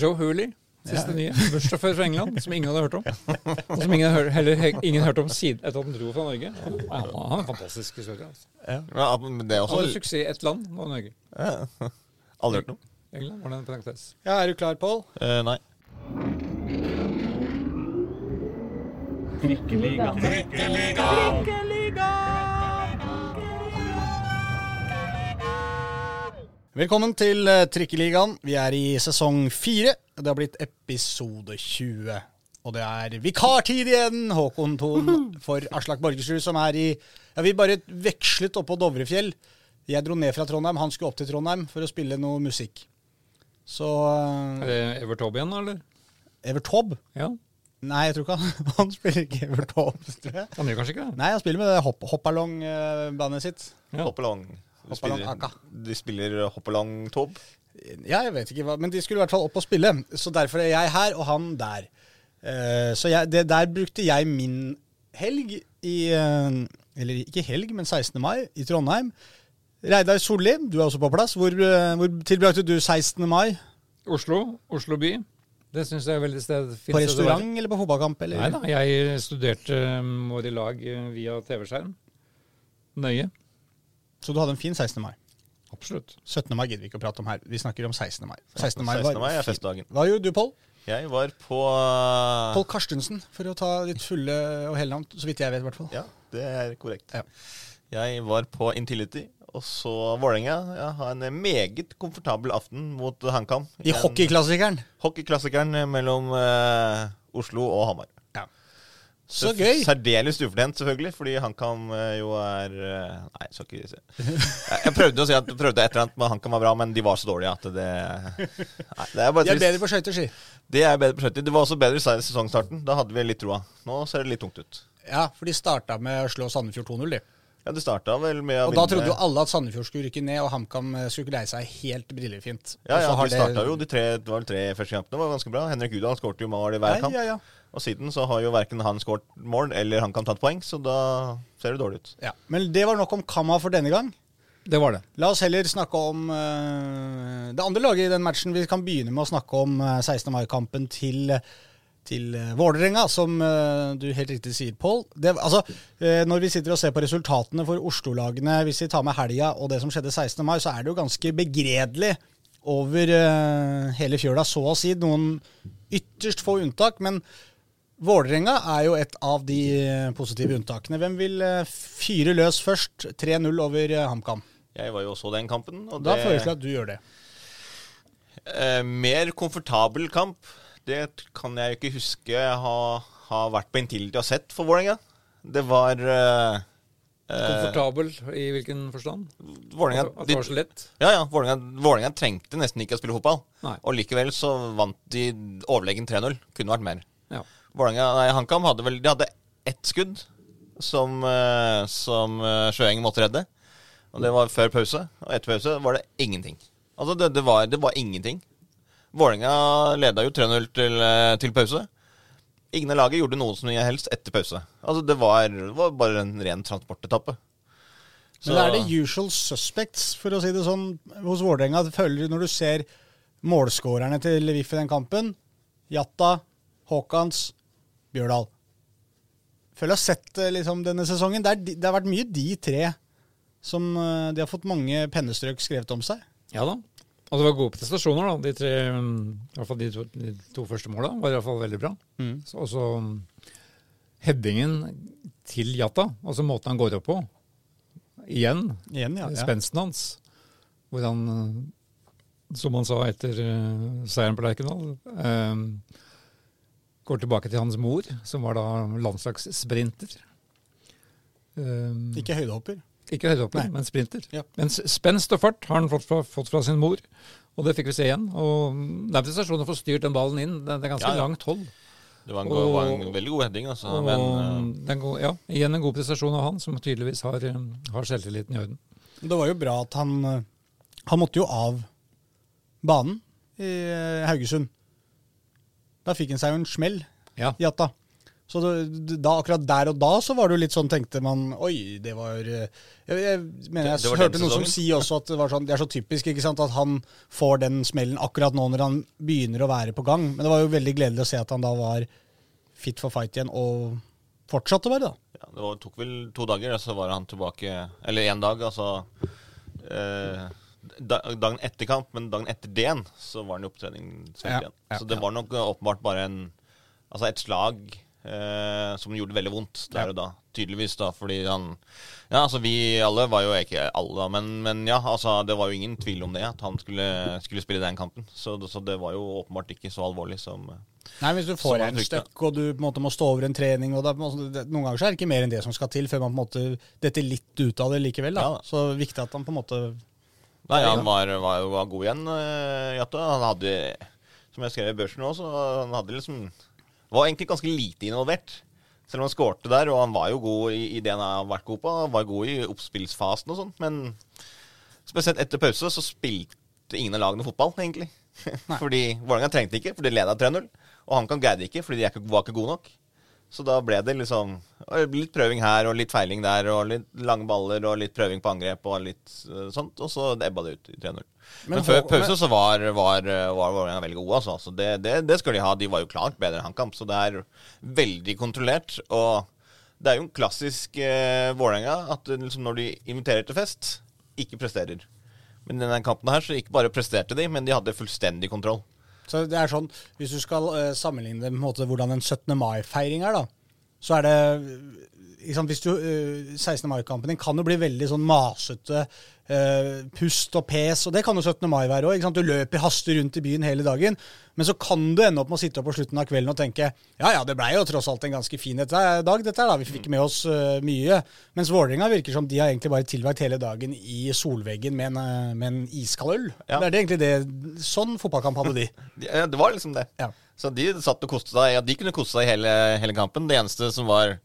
Joe Hooley, siste nye. Bussjåfør fra England, som ingen hadde hørt om. Og som ingen hør- heller ingen hørte om siden etter at han dro fra Norge. Ja, Han er en fantastisk historie. Altså. Ja, men det er Han hadde suksess i ett land, nå Norge. ja. Aldri hørt noe. England var det. Ja, Er du klar, Pål? Eh, nei. Velkommen til eh, Trikkeligaen. Vi er i sesong fire. Det har blitt episode 20. Og det er vikartid igjen, Håkon Thon, for Aslak Borgersrud, som er i Ja, vi bare vekslet oppå Dovrefjell. Jeg dro ned fra Trondheim, han skulle opp til Trondheim for å spille noe musikk. Så Er det Evert Taube igjen, da, eller? Evert Taube? Ja. Nei, jeg tror ikke han Han spiller ikke Evert Taube, tror jeg. Han gjør kanskje ikke det? Nei, han spiller med det hopp, hoppalong-bandet sitt. Ja. Hoppalong. Du spiller, de spiller hoppalong-tob. Ja, jeg vet ikke hva, men de skulle i hvert fall opp og spille. Så derfor er jeg her, og han der. Uh, så jeg, det, der brukte jeg min helg i uh, Eller ikke helg, men 16. mai i Trondheim. Reidar Solli, du er også på plass. Hvor, eh, hvor tilbrakte du 16. mai? Oslo. Oslo by. Det syns jeg er veldig sted. På restaurant eller på fotballkamp? Eller? Nei da, jeg studerte um, våre lag eh, via TV-skjerm. Nøye. Så du hadde en fin 16. mai. Absolutt. 17. mai gidder vi ikke å prate om her. Vi snakker om 16. mai. 16. mai, 16. mai er festdagen. Hva gjorde du, Pål? Jeg var på eh, Pål Karstensen, for å ta ditt fulle og hele navn. Så vidt jeg vet, i hvert fall. Ja, det er korrekt. Ja. Jeg var på Intility, og så Vålerenga. Jeg har en meget komfortabel aften mot HamKam. I hockeyklassikeren. Hockeyklassikeren mellom eh, Oslo og Hamar. Så gøy! Særdeles ufortjent, selvfølgelig, fordi HamKam eh, jo er eh, Nei, skal ikke si Jeg prøvde å si at prøvde et eller annet med HamKam var bra, men de var så dårlige at det Nei, det er bare De er bedre på skøyter, si. Det er bedre på skøyter. Det var også bedre i sesongstarten. Da hadde vi litt troa. Nå ser det litt tungt ut. Ja, for de starta med å slå Sandefjord 2-0, de. Ja, Det starta vel med å Og da trodde jo alle at Sandefjord skulle rykke ned, og HamKam eh, skulle greie seg helt brillefint. Ja, ja, de starta jo de tre, det var vel tre første kampene. var ganske bra. Henrik Udal skåret jo mål i hver Ja, kamp. ja, ja. Og siden så har jo verken han skåret mål eller han kan tatt poeng, så da ser det dårlig ut. ja. Men det var nok om Kamma for denne gang. Det var det. La oss heller snakke om uh, det andre laget i den matchen. Vi kan begynne med å snakke om eh, 16. mai-kampen til, til uh, Vålerenga, som eh, du helt riktig sier, Pål. Altså, eh, når vi sitter og ser på resultatene for Oslo-lagene, hvis vi tar med helga og det som skjedde 16. mai, så er det jo ganske begredelig over eh, hele fjøla, så å si. Noen ytterst få unntak. men Vålerenga er jo et av de eh, positive unntakene. Hvem vil eh, fyre løs først? 3-0 over eh, HamKam. Jeg var jo også den kampen. Og Da det, foreslår jeg at du gjør det. Eh, mer komfortabel kamp, det kan jeg ikke huske ha, ha vært på Intility og sett for Vålerenga. Det var eh, Komfortabel i hvilken forstand? Vålinga, At det var så lett? Ja, ja. Vålerenga, Vålerenga trengte nesten ikke å spille fotball. Nei. Og likevel så vant de overlegen 3-0. Kunne vært mer. Ja. HamKam hadde vel De hadde ett skudd som, eh, som eh, Sjøeng måtte redde. Og det var før pause. Og etter pause var det ingenting. Altså, det, det, var, det var ingenting. Vålerenga leda jo 3-0 til, eh, til pause. Ingen av laget gjorde noe som helst etter pause. Altså, det var, var bare en ren transportetappe. Så- Men er det usual suspects, for å si det sånn, hos Vålerenga? Føler når du ser målskårerne til VIF i den kampen? Jatta, Haakons, Bjørdal. Føler jeg har sett eh, liksom, denne sesongen. Det, er, det har vært mye de tre som eh, De har fått mange pennestrøk skrevet om seg. Ja da. Og det var gode prestasjoner, da. De tre, mm, i hvert fall de to, de to første måla var i hvert fall veldig bra. Så også mm, headingen til Jatta, altså måten han går opp på, igjen, Igjen, ja. ja. spensten hans, hvor han, eh, som han sa etter uh, seieren på Lerkendal, eh, går tilbake til hans mor, som var da landslagssprinter. Um, Ikke høydehopper. ikke høydehopper, Nei. men sprinter. Ja. Men s- spenst og fart har han fått fra, fått fra sin mor, og det fikk vi se igjen. Og det er prestasjon å få styrt den ballen inn. Det, det er ganske Ja, ja. langt hold. Det var en, og, var en veldig god heading, altså. Og Men uh, det er ja, igjen en god prestasjon av han, som tydeligvis har, eh, har selvtilliten i orden. Det var jo bra at han eh, Han måtte jo av banen i eh, Haugesund. Da fikk han seg jo en smell, Ja. Jatta. Så da, akkurat der og da så var det jo litt sånn, tenkte man Oi, det var eh, Jeg, jeg mener jeg Det- det hørte noen som sier også at det var sånn Det er så typisk ikke sant, at han får den smellen akkurat nå når han begynner å være på gang. Men det var jo veldig gledelig å se at han da var fit for fight igjen, og fortsatte å være, da. Ja, det var, tok vel to dager, så var han tilbake Eller én dag, altså. Eh, dagen etter kamp, men dagen etter det igjen, så var han i opptrening Ja, ja, så det var nok eh, åpenbart bare en Altså et slag eh, som gjorde veldig vondt der og da. Tydeligvis, da, fordi han Ja, altså vi alle var jo ikke alle, da, men, men ja, altså det var jo ingen tvil om det, at han skulle, skulle spille den kampen. Så, så det var jo åpenbart ikke så alvorlig som eh, Nei, Hvis du får en støkk, og du på en måte må stå over en trening og da, det, Noen ganger så er det ikke mer enn det som skal til før man på en måte detter litt ut av det likevel. da. Ja. Så viktig at han på en måte Nei, han var, var, var god igjen, uh, Jatta. Han hadde, som jeg skrev i børsen nå, så han hadde liksom Var egentlig ganske lite involvert. Selv om han skårte der, og han var jo god i, i det han har vært god på. Han var god i oppspillsfasen og sånt, men spesielt etter pause så spilte ingen av lagene fotball, egentlig. fordi Vålerenga trengte ikke, for de leda 3-0. Og HamKam greide ikke, fordi de var ikke gode nok. Så da ble det liksom litt prøving her og litt feiling der, og litt lange baller og litt prøving på angrep og litt eh, sånt, og så ebba det ut i 3-0. Men, Men før pause så var, var, var Vålerenga veldig gode, altså. Så det, det, det skal de ha. De var jo klart bedre enn HamKam, så det er veldig kontrollert. Og det er jo en klassisk eh, Vålerenga at liksom når de inviterer til fest, ikke presterer. Men i denne kampen her så ikke bare presterte de, men de hadde fullstendig kontroll. Så det er sånn, Hvis du skal uh, sammenligne det med måte, hvordan en 17. mai-feiring er, da, så er det liksom, du, uh, 16. mai-kampen din kan jo bli veldig sånn masete. Eh, pust og pes, og det kan jo 17. mai være òg. Du løper haster rundt i byen hele dagen. Men så kan du ende opp med å sitte opp på slutten av kvelden og tenke ja ja, det blei jo tross alt en ganske fin dag, dette her, da. Vi fikk med oss uh, mye. Mens Vålerenga virker som de har egentlig bare tilbrakt hele dagen i solveggen med en, eh, med en iskald øl. Ja. Det er det egentlig det, Sånn fotballkamp hadde de. De- ja, Det var liksom det. Ja. Så de satt og koste seg. Ja, de kunne koste seg hele, hele kampen. Det eneste som var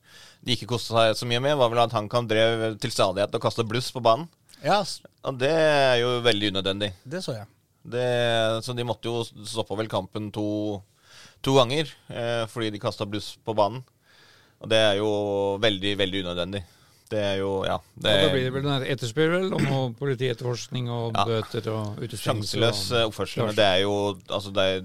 de ikke koste seg så mye med, var vel at HamKam drev til stadighet og kasta bluss på banen. Ja, Og det er jo veldig unødvendig. det så jeg. Det, så de måtte jo stoppe vel kampen to, to ganger eh, fordi de kasta bluss på banen. Og det er jo veldig, veldig unødvendig. Det er jo, ja det Og da blir er det vel den etterspør vel om noe politietterforskning og Ja. bøter og utestengelse. Sjanseløs og- eh, oppførsel. Men det er jo altså det er,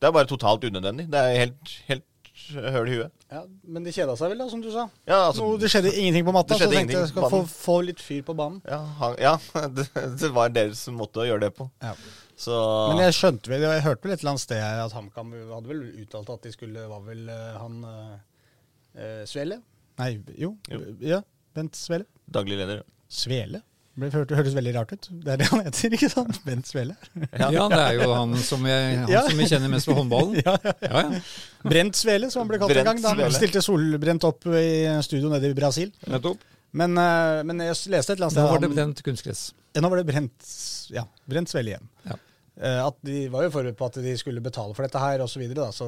det er bare totalt unødvendig. Det er helt, helt høl i huet. Ja, Men de kjeda seg vel, da, som du sa. Ja, altså, Nå, det skjedde ingenting på matta, så tenkte jeg skal få, få litt fyr på banen. Ja, han, ja det, det var deres måte å gjøre det på. Ja. Så Men jeg skjønte vel, jeg hørte vel et eller annet sted her at HamKam hadde vel uttalt at de skulle Var vel eh, han eh, Svele? Nei, jo. Jo. Ja, Bent Svele. daglig leder. Svele? Det hørtes veldig rart ut. Det er det han heter, ikke sant? Bent Svele. Ja. det er jo han som, jeg, han Ja. som vi kjenner mest fra håndballen. Ja, ja. Ja, ja. Brent Svele, som han ble kalt Brent en gang. Da han Svele. stilte solbrent opp i studio nede i Brasil. Nettopp. Men, eh, men jeg leste et eller annet sted Nå var det brent kunstgress. Ja, nå var det brent, ja, brent svele igjen. Ja. Eh, at de var jo forberedt på at de skulle betale for dette her osv. Så videre, så,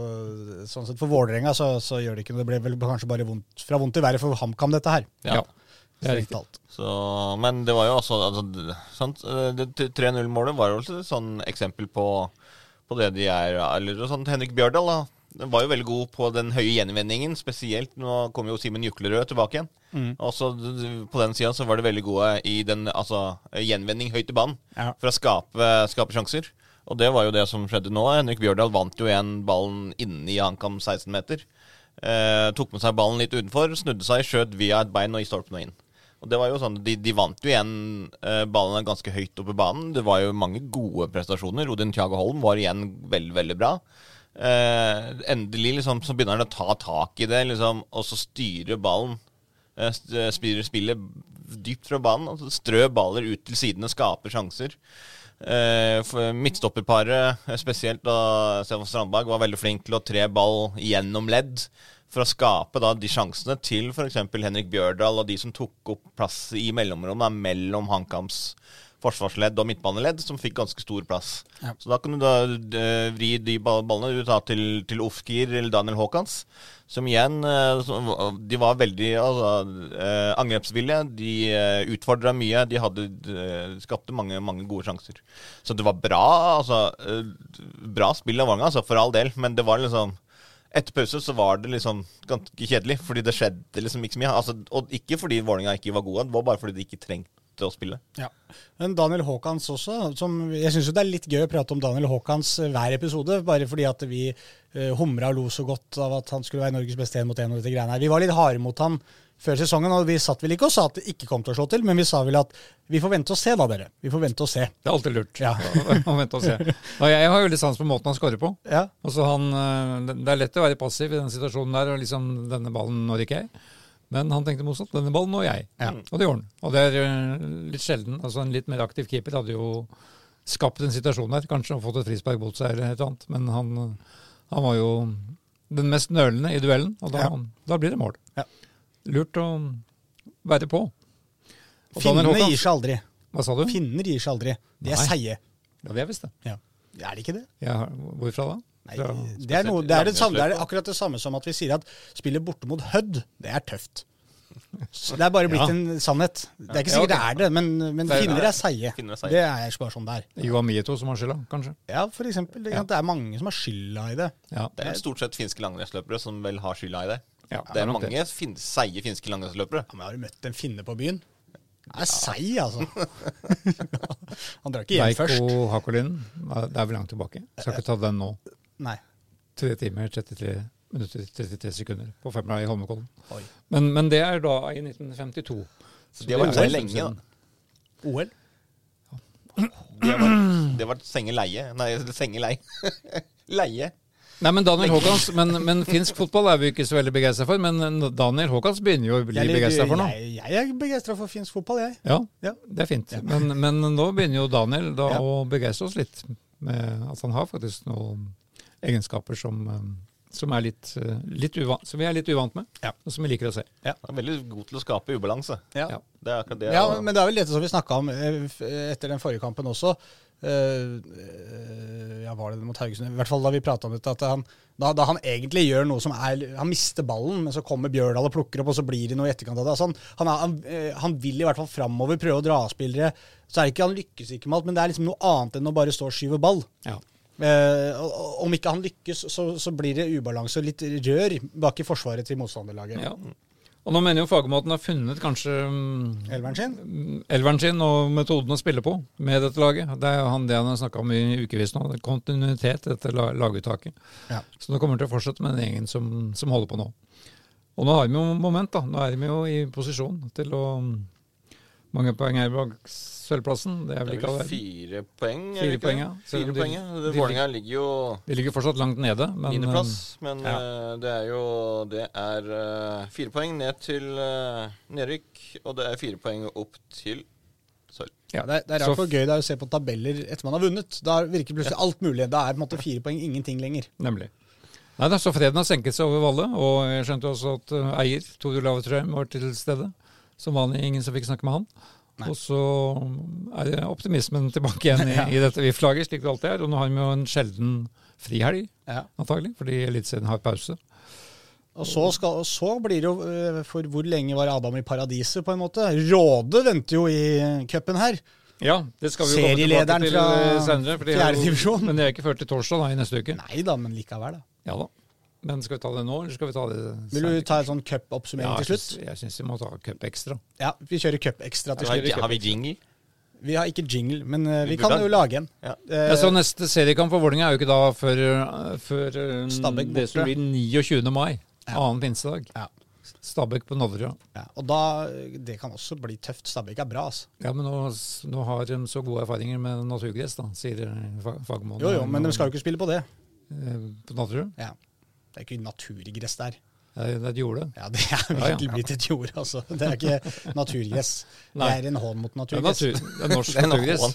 sånn sett for Vålerenga så, så gjør det ikke noe. Det ble vel kanskje bare vondt, fra vondt til verre for HamKam, dette her. Ja. Ja. Strengt talt. Så, men det var jo også altså, sant? eh, Det 3-0-målet var jo også et sånn eksempel på, på det de er Eller sånt. Henrik Bjørdal da var jo veldig god på den høye gjenvinningen. Spesielt nå kommer jo Simen Juklerød tilbake igjen. Mm. Og så d- d- På den sida så var det veldig gode i den altså, gjenvinning høyt i banen. Ja. For å skape, skape sjanser. Og det var jo det som skjedde nå. Henrik Bjørdal vant jo igjen ballen inne i HamKam 16 meter. Eh, tok med seg ballen litt utenfor, snudde seg, skjøt via et bein og i stolpen og inn. Og det var jo sånn, De, de vant jo igjen eh, ballen ganske høyt oppe i banen. Det var jo mange gode prestasjoner. Odin Thiago Holm var igjen veldig, veldig bra. Eh, endelig liksom, så begynner han å ta tak i det liksom, og så styre ballen. Eh, st- spiller spillet dypt fra banen. Altså strø baller ut til sidene, skaper sjanser. Eh, midtstopperparet, eh, spesielt da Stefan Strandberg, var veldig flink til å tre ball gjennom ledd. For å skape da de sjansene til f.eks. Henrik Bjørdal og de som tok opp plass i mellomrommet mellom HamKams forsvarsledd og midtbaneledd, som fikk ganske stor plass. Ja. Så da kan du da eh, vri de ballene ut til, til Ofkir eller Daniel Haakons, som igjen eh, De var veldig altså, eh, angrepsvillige. De uh, utfordra mye. De hadde eh, skapte mange, mange gode sjanser. Så det var bra, altså. eh, bra spill av Vålerenga, altså, for all del, men det var liksom etter pause så var det liksom ganske kjedelig, fordi det skjedde liksom ikke så mye. Altså, og ikke fordi Vålerenga ikke var gode, det var bare fordi de ikke trengte å spille. Ja. Men Daniel Haakons også. Som, jeg syns det er litt gøy å prate om Daniel Haakons eh, hver episode, bare fordi at vi uh, humra og lo så godt av at han skulle være Norges beste én mot en. og dette greiene her. Vi var litt harde mot han før sesongen, og vi satt vel ikke og sa at det ikke kom til å slå til, men vi sa vel at vi får vente og se da, dere. Vi får vente og se. Det er alltid lurt. Ja. å vente og se. Og jeg har jo litt sans på måten han skårer på. Ja. Han, eh, det er lett å være passiv i den situasjonen der, og liksom denne ballen når ikke jeg. Men han tenkte motsatt. Denne ballen når jeg. Ja. Og det gjorde han. Og det er eh, litt sjelden. Altså En litt mer aktiv keeper hadde jo skapt en situasjon der, kanskje, og fått et frispark mot seg eller et eller annet. Men han, han var jo den mest nølende i duellen, og da, da blir det mål. Lurt å være på. Og Finnene Håkans- gir seg aldri. Hva sa du? Finner gir seg aldri. De er seie. seige. Ja, det er visst det. Ja. Er det ikke det? Ja, hvorfra da? Nei, Fra, det er, noe, det, er det, samme, det er akkurat det samme som at vi sier at spillet borte mot Hødd, det er tøft. Så det er bare blitt Ja. en sannhet. Det er ikke Ja, sikkert det er det, men, men er- finner er seige. Finner er. Det er bare sånn det er. Johan Mieto som har skylda, kanskje? Ja, for eksempel. Det, Ja. det er mange som har skylda i det. Ja. Det er stort sett finske langrennsløpere som vel har skylda i det. Ja, det er mange fin seige finske langrennsløpere. Ja, men har du møtt en finne på byen? Han er seig, altså. Han drar ikke hjem først. Veiko Hakolinen, det er vel langt tilbake. Skal ikke ta den nå. Nei. 3 timer, 33 minutter, 33 sekunder på femmila i Holmenkollen. Men, men det er da i 1952. Så Det var OL lenge, siden. da. OL? Det var, det var senge leie. Nei, senge lei. leie. Nei, men Daniel Håkans, men, men finsk fotball er vi ikke så veldig begeistra for. Men Daniel Håkans begynner jo å bli begeistra for nå. jeg, jeg er begeistra for finsk fotball, jeg. Ja, Ja. det er fint. Men, men nå begynner jo Daniel da Ja. å begeistre oss litt. Med at han har faktisk noen egenskaper som, eh, som, er litt, eh, litt uvan, som vi er litt uvant med, Ja. og som vi liker å se. Han er veldig god til å skape ubalanse. Ja. Ja. Det er det. Ja, og- men det er vel dette som vi snakka om eh, etter den forrige kampen også. Eh, eh, ja, var det mot Haugesund? I hvert fall da vi prata om dette. At han, da, da han egentlig gjør noe som er Han mister ballen, men så kommer Bjørdal og plukker opp, og så blir det noe i etterkant av det. Altså han, han, han, eh, han vil i hvert fall framover, prøve å dra av spillere. Så er det ikke, han lykkes ikke med alt, men det er liksom noe annet enn å bare stå og skyve ball. Ja. Eh, og- og om ikke han lykkes, så, så blir det ubalanse og litt rør bak i forsvaret til motstanderlaget. Ja. Og nå mener jo fagmåten har funnet kanskje mm, Elveren sin? mm, elveren sin og metoden å spille på med dette laget. Det er jo han det han har snakka om i ukevis nå. det er Kontinuitet i dette laguttaket. Ja. Så nå kommer han til å fortsette med den gjengen som, som holder på nå. Og nå har vi jo moment, da. Nå er vi jo i posisjon til å Mange poeng er bak sølvplassen. Det er vel Det ikke er all vel verden. fire poeng? Fire ikke poeng, ja. Fire de- poeng, ja. de Vålerenga ligger jo Vi ligger fortsatt langt nede, men niendeplass. Men ja. eh, det er jo Det er uh, fire poeng ned til uh, nedrykk, og det er fire poeng opp til sølv. ja, Det er, det er Så- rart hvor gøy det er å se på tabeller etter man har vunnet. Da virker plutselig alt mulig. Da er på en måte fire poeng ingenting lenger. Nemlig. Nei da, så freden har senket seg over Valle, og jeg skjønte også at eh, eier, Tor Olav Trøim, var til stede. Som vanlig ingen som fikk snakke med han. Nei. Og så er optimismen tilbake igjen i, i dette VIF-laget, slik det alltid er. Og nå har vi jo en sjelden frihelg, Ja. antagelig, fordi Eliteserien har pause. Og så, skal, og så blir det jo øh, For hvor lenge var Adam i paradiset, på en måte? Råde venter jo i cupen her. Ja, det skal vi jo komme tilbake til eh, senere. for er fjerde divisjon. Men det er ikke før til torsdag da, i neste uke. Nei da, men likevel, da. Ja da. Men skal vi ta det nå, eller skal vi ta det Vil du ta en sånn cupoppsummering ja, til slutt? Jeg syns vi må ta cup ekstra. Ja, vi kjører cup ekstra til Har, slutt. har vi jingle? Vi har ikke jingle, men øh, vi Vi kan jo lage en. Ja. Eh, Jeg så neste seriekamp for Vålerenga er jo ikke da før, øh, før øh, Stabæk det som blir 29. mai. Ja. Annen pinsedag. ja, Stabæk på Nadderud. ja. Og da Det kan også bli tøft. Stabæk er bra, altså. Ja, men nå, nå har de så gode erfaringer med naturgress, da, sier fagmannen. Jo, jo, men de skal jo ikke spille på det. Eh, På Nadderud? Ja. Det er ikke naturgress der. Det er et jorde. Ja, det er Ja, ja. virkelig blitt et jorde. altså. Det er ikke naturgress. Det er en hån mot Det er, naturgress. natur, det er norsk Det er naturgress.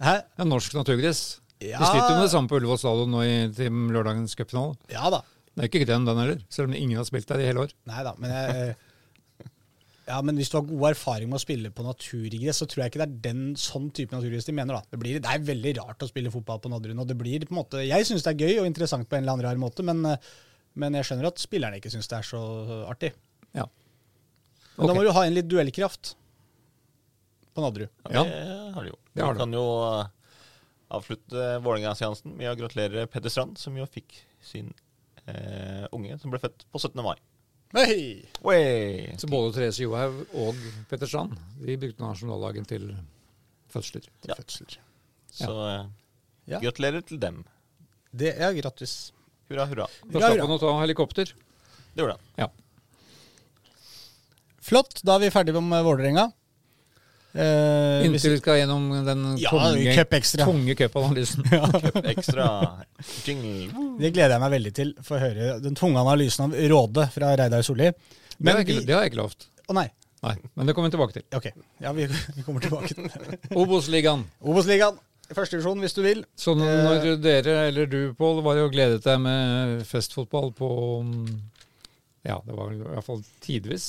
Hæ? Det er norsk naturgress. Ja, Vi sliter med det samme på Ullevål stadion nå i, til lørdagens cupfinale. Ja da. Det er ikke grønn, den heller, selv om ingen har spilt der i hele år. Nei da, men jeg, Ja, men hvis du har god erfaring med å spille på naturgress, så tror jeg ikke det er den sånn type naturgress de mener, da. Det, blir, det er veldig rart å spille fotball på Nadderud, og det blir på en måte Jeg syns det er gøy og interessant på en eller annen rar måte, men, eh, men jeg skjønner at spillerne ikke syns det er så artig. Ja. Men da må du ha en litt duellkraft på Nadderud. Ja. Det har de jo. Det har Vi de. kan jo uh, avslutte Vålerenga-seansen med å gratulere Petter Strand, som jo fikk sin eh, unge som ble født på 17. mai. Hei! Hey! Så både Therese Johaug og Petter Strand de brukte nasjonaldagen til fødsler. Ja. Fødsler. Så eh, Ja. gratulerer til dem. Det er grattis. Hurra, hurra. Da Ja, slapp han å ta helikopter. Det gjorde han. Ja. Flott. Da er vi ferdige med Vålerenga. Eh, hvis- Inntil vi skal gjennom den Ja, tunge, cup ekstra. tunge cupanalysen. Ekstra jingle. Det gleder jeg meg veldig til. Få høre den tunge analysen av Råde fra Reidar Solli. Det Men har ikke, det har jeg ikke lovt. Å nei. Nei, men det kommer vi tilbake til. Ok. Ja, vi, vi kommer tilbake til. Obos-ligaen. Obos-ligaen. Førstedivisjon, hvis du vil. Så når dere, eller du, Pål, var og gledet deg med festfotball på mm, Ja, det var i hvert fall tidvis.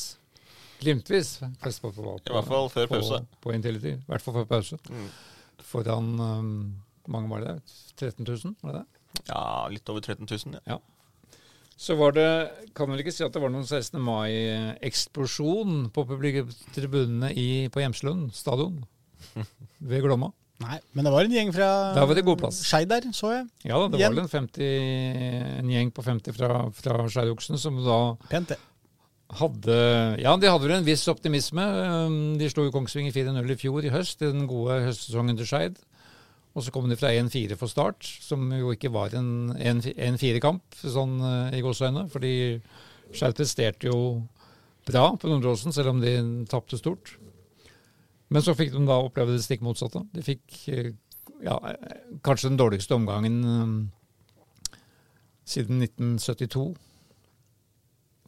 Glimtvis festfotball. I hvert fall før på, pause. På Intility. I hvert fall før pause. Mm. Foran um, mange var det der? 13 000, var det det? Ja, litt over 13 000. Ja. Så var det Kan vel ikke si at det var noen 16. mai-eksplosjon på publikumstribunene på Hjemslund stadion ved Glomma. Nei, men det var en gjeng fra Der var det god plass. Skeid der, så jeg. Ja da, det Igjen. var vel en, 50, en gjeng på 50 fra, fra Skeidoksen som da Pent, det. hadde Ja, de hadde vel en viss optimisme. Um, De slo jo Kongsvinger 4-0 i fjor i høst, i den gode høstsesongen til Skeid. Og så kom de fra 1-4 for start, som jo ikke var en 1-4-kamp, sånn eh, i gåseøyne. Fordi Skeid presterte jo bra på Nordåsen, selv om de tapte stort. Men så fikk de da oppleve det stikk motsatte. De fikk eh, ja, eh, kanskje den dårligste omgangen eh, siden 1972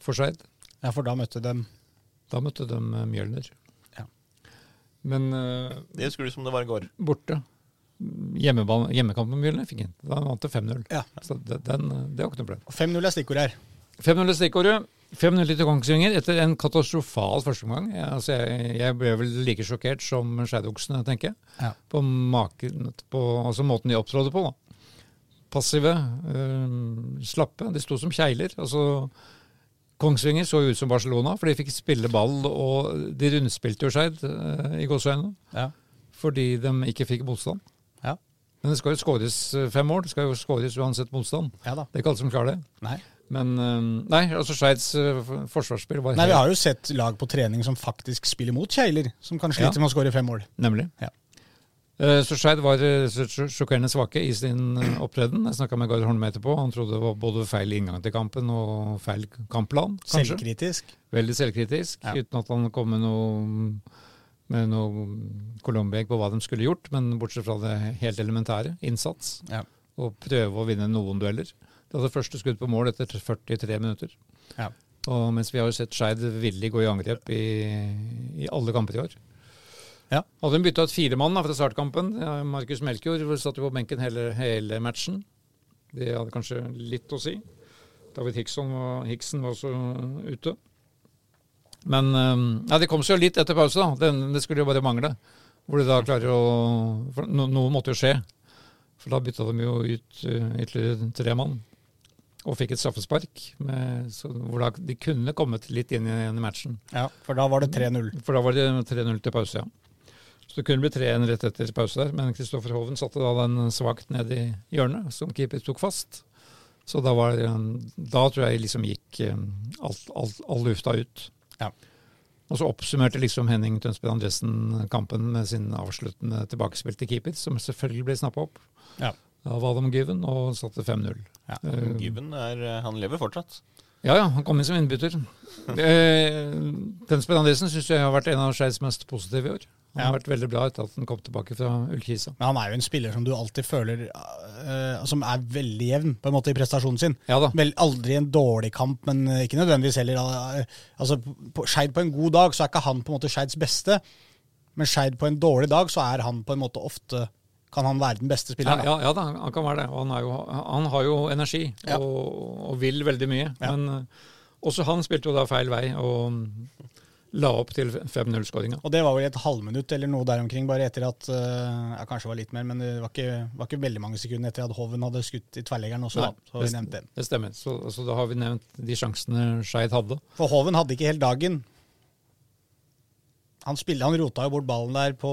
for Skeid. Ja, for da møtte de Da møtte de Mjølner. Ja. Men Det husker du som det var i går. borte. Hjemmekampen hjemmekamp med Mjølner fikk han. Da vant det 5-0. Ja. Så det, den, det var ikke noe problem. 5-0 er stikkordet her. 5-0 er stikkordet. 5-0 til Kongsvinger etter en katastrofal førsteomgang. Altså jeg, jeg ble vel like sjokkert som skeidoksene, tenker jeg. Ja. På, maken, på altså måten de opptrådte på. da. Passive, øh, slappe. De sto som kjegler. Altså, Kongsvinger så ut som Barcelona, for de fikk spille ball, og de rundspilte jo Skeid øh, i gåseøynene. Ja. Fordi de ikke fikk motstand. Ja. Men det skal jo skåres øh, fem mål. Det skal jo skåres uansett motstand. Det er ikke alle som klarer det. Nei. Men øh, nei, altså Skeids øh, forsvarsspill var Nei, vi har jo sett lag på trening som faktisk spiller mot Kjeiler, som kan slite Ja. med å skåre fem mål. Nemlig. Ja. Eh, Så Skeid var eh, sjokkerende svake i sin eh, opptreden. Jeg snakka med Gard Holme etterpå. Han trodde det var både feil inngang til kampen og feil kampplan. kanskje. Selvkritisk. Veldig selvkritisk, Ja. uten at han kom med noe, med noe Colombieg på hva de skulle gjort. Men bortsett fra det helt elementære, innsats, Ja. og prøve å vinne noen dueller. Hadde første skudd på mål etter 43 minutter. Ja. Og mens vi har jo sett Skeid villig gå i angrep i, i alle kamper i år. Ja. Hadde de bytta ut fire mann fra startkampen. Markus Melkjord satt jo på benken hele, hele matchen. Det hadde kanskje litt å si. David Hickson var, Hickson var også ute. Men øhm, ja, det kom seg jo litt etter pause. da. Det, det skulle jo bare mangle. Hvor de da klarer å for no, Noe måtte jo skje. For da bytta de jo ut uh, ytterligere tre mann. Og fikk et straffespark, med, så, hvor da de kunne kommet litt inn i, inn i matchen. Ja, for da var det 3-0. For da var det 3-0 til pause, ja. Så det kunne bli 3-1 rett etter pause der. Men Kristoffer Hoven satte da den svakt ned i hjørnet, som keeper tok fast. Så da, var, um, da tror jeg liksom gikk um, alt, alt, all lufta ut. Ja. Og så oppsummerte liksom Henning Tønsberg Andresen kampen med sin avsluttende tilbakespill til keeper, som selvfølgelig ble snappa opp Ja. Av Adam Given og satte 5-0. Ja. Eh, Given er, eh, han lever fortsatt. ja, ja, han kom inn som innbytter. Den Tønsberg Andresen syns jeg har vært en av Skeids mest positive i år. Han har vært veldig bra etter at han kom tilbake fra Ullkisa. Men han er jo en spiller som du alltid føler uh, Som er veldig jevn på en måte i prestasjonen sin. Ja da. Vel, aldri en dårlig kamp, men ikke nødvendigvis heller eh, altså, Skeid på en god dag så er ikke han på en måte Skeids beste, men Skeid på en dårlig dag så er han på en måte ofte Kan han være den beste spilleren? da? ja, ja da, han kan være det. Han, er jo, han har jo energi Ja. og, og vil veldig mye. Ja. Men eh, også han spilte jo da feil vei og mm, la opp til 5-0-skåringa. Og det var vel et halvminutt eller noe der omkring, bare etter at eh, ja, Kanskje det var litt mer, men det var ikke, var ikke veldig mange sekunder etter at Hoven hadde skutt i tverrleggeren også. Nei, da, så det, vi nevnt den. Det stemmer. Så, så da har vi nevnt de sjansene Skeid hadde. For Hoven hadde ikke helt dagen. Han, spiller, han rota jo bort ballen der på,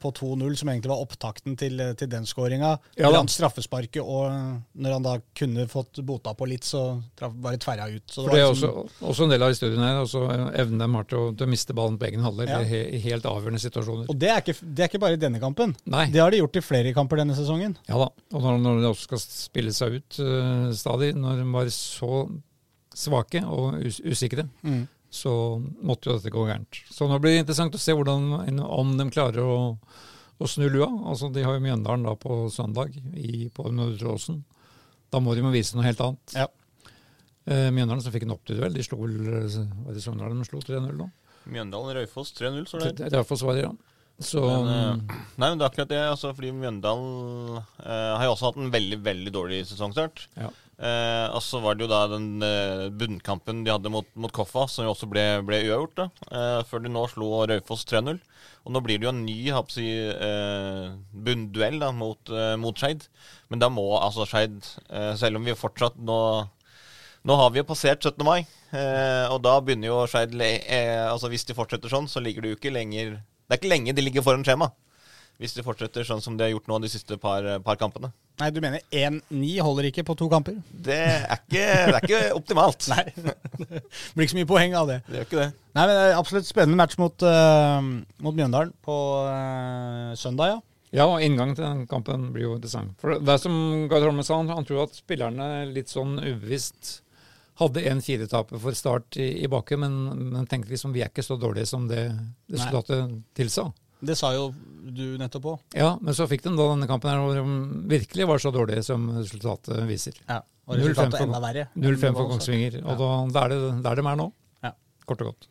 på 2-0, som egentlig var opptakten til, til den skåringa. Ja, han straffesparket, og når han da kunne fått bota på litt, så traf, bare tverra ut. Så For det er liksom- også, også en del av historien her. Også evnen de har til å, miste ballen på egen halvdel Ja. i helt avgjørende situasjoner. Og det er, ikke, det er ikke bare i denne kampen. Nei. Det har de gjort i flere kamper denne sesongen. Ja da. Og når, når de også skal spille seg ut uh, stadig, når de var så svake og us usikre, så måtte jo dette gå gærent. Så nå blir det interessant å se hvordan, om de klarer å, å snu lua. Altså, de har jo Mjøndalen da på søndag i, på Nordre Åsen. Da må de jo vise noe helt annet. Ja. Eh, Mjøndalen som fikk en opptur, de slo vel Var det Sogndal de slo 3-0 nå? Mjøndalen Raufoss 3-0, så det. Det var det, ja. Så Men, eh, nei, men det er akkurat det. Altså, fordi Mjøndalen eh, har jo også hatt en veldig veldig dårlig sesongstart. ja. Eh, og så var det jo da den eh, bunnkampen de hadde mot, mot Koffa, som jo også ble, ble uavgjort. da, eh, Før de nå slo Raufoss 3-0. Og nå blir det jo en ny si, eh, bunnduell da, mot, eh, mot Skeid. Men da må altså Skeid, eh, selv om vi fortsatt nå nå har vi jo passert 17. mai, og da begynner jo Skeid altså Hvis de fortsetter sånn, så ligger det jo ikke lenger Det er ikke lenge de ligger foran skjema. Hvis de fortsetter sånn som de har gjort nå de siste par, par kampene. Nei, du mener 1-9 holder ikke på to kamper? Det er ikke, det er ikke optimalt. Nei. det blir ikke så mye poeng av det. Det gjør ikke det. Nei, men det er Absolutt spennende match mot, uh, mot Mjøndalen på uh, søndag, ja. Ja, og inngangen til den kampen blir jo interessant. For det er som Gard Holme sa, han, tror at spillerne litt sånn ubevisst hadde en firetaper for start i, i bakke, men, men tenkte liksom vi er ikke så dårlige som det resultatet tilsa. Det sa jo du nettopp òg. Ja, men så fikk de da denne kampen her hvor de virkelig var så dårlige som resultatet viser. Ja. Og resultatet enda verre. 0-5 for Kongsvinger, og da, da er det der de er nå, Ja. kort og godt.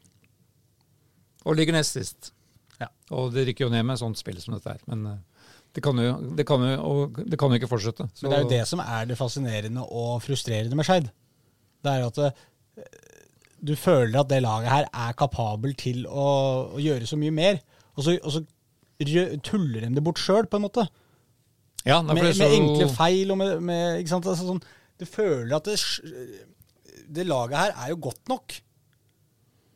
Og ligger nest sist. Ja. Og det rykker jo ned med sånt spill som dette her, men eh, det kan jo, det kan jo, og det kan jo ikke fortsette. Så- Men det er jo det som er det fascinerende og frustrerende med Skeid. Det er jo at det, du føler at det laget her er kapabel til å, å gjøre så mye mer, og så, og så tuller de det bort sjøl, på en måte. Ja, nei, Med, så med enkle feil og med, med ikke sant? Altså, sånn, Du føler at det, det laget her er jo godt nok.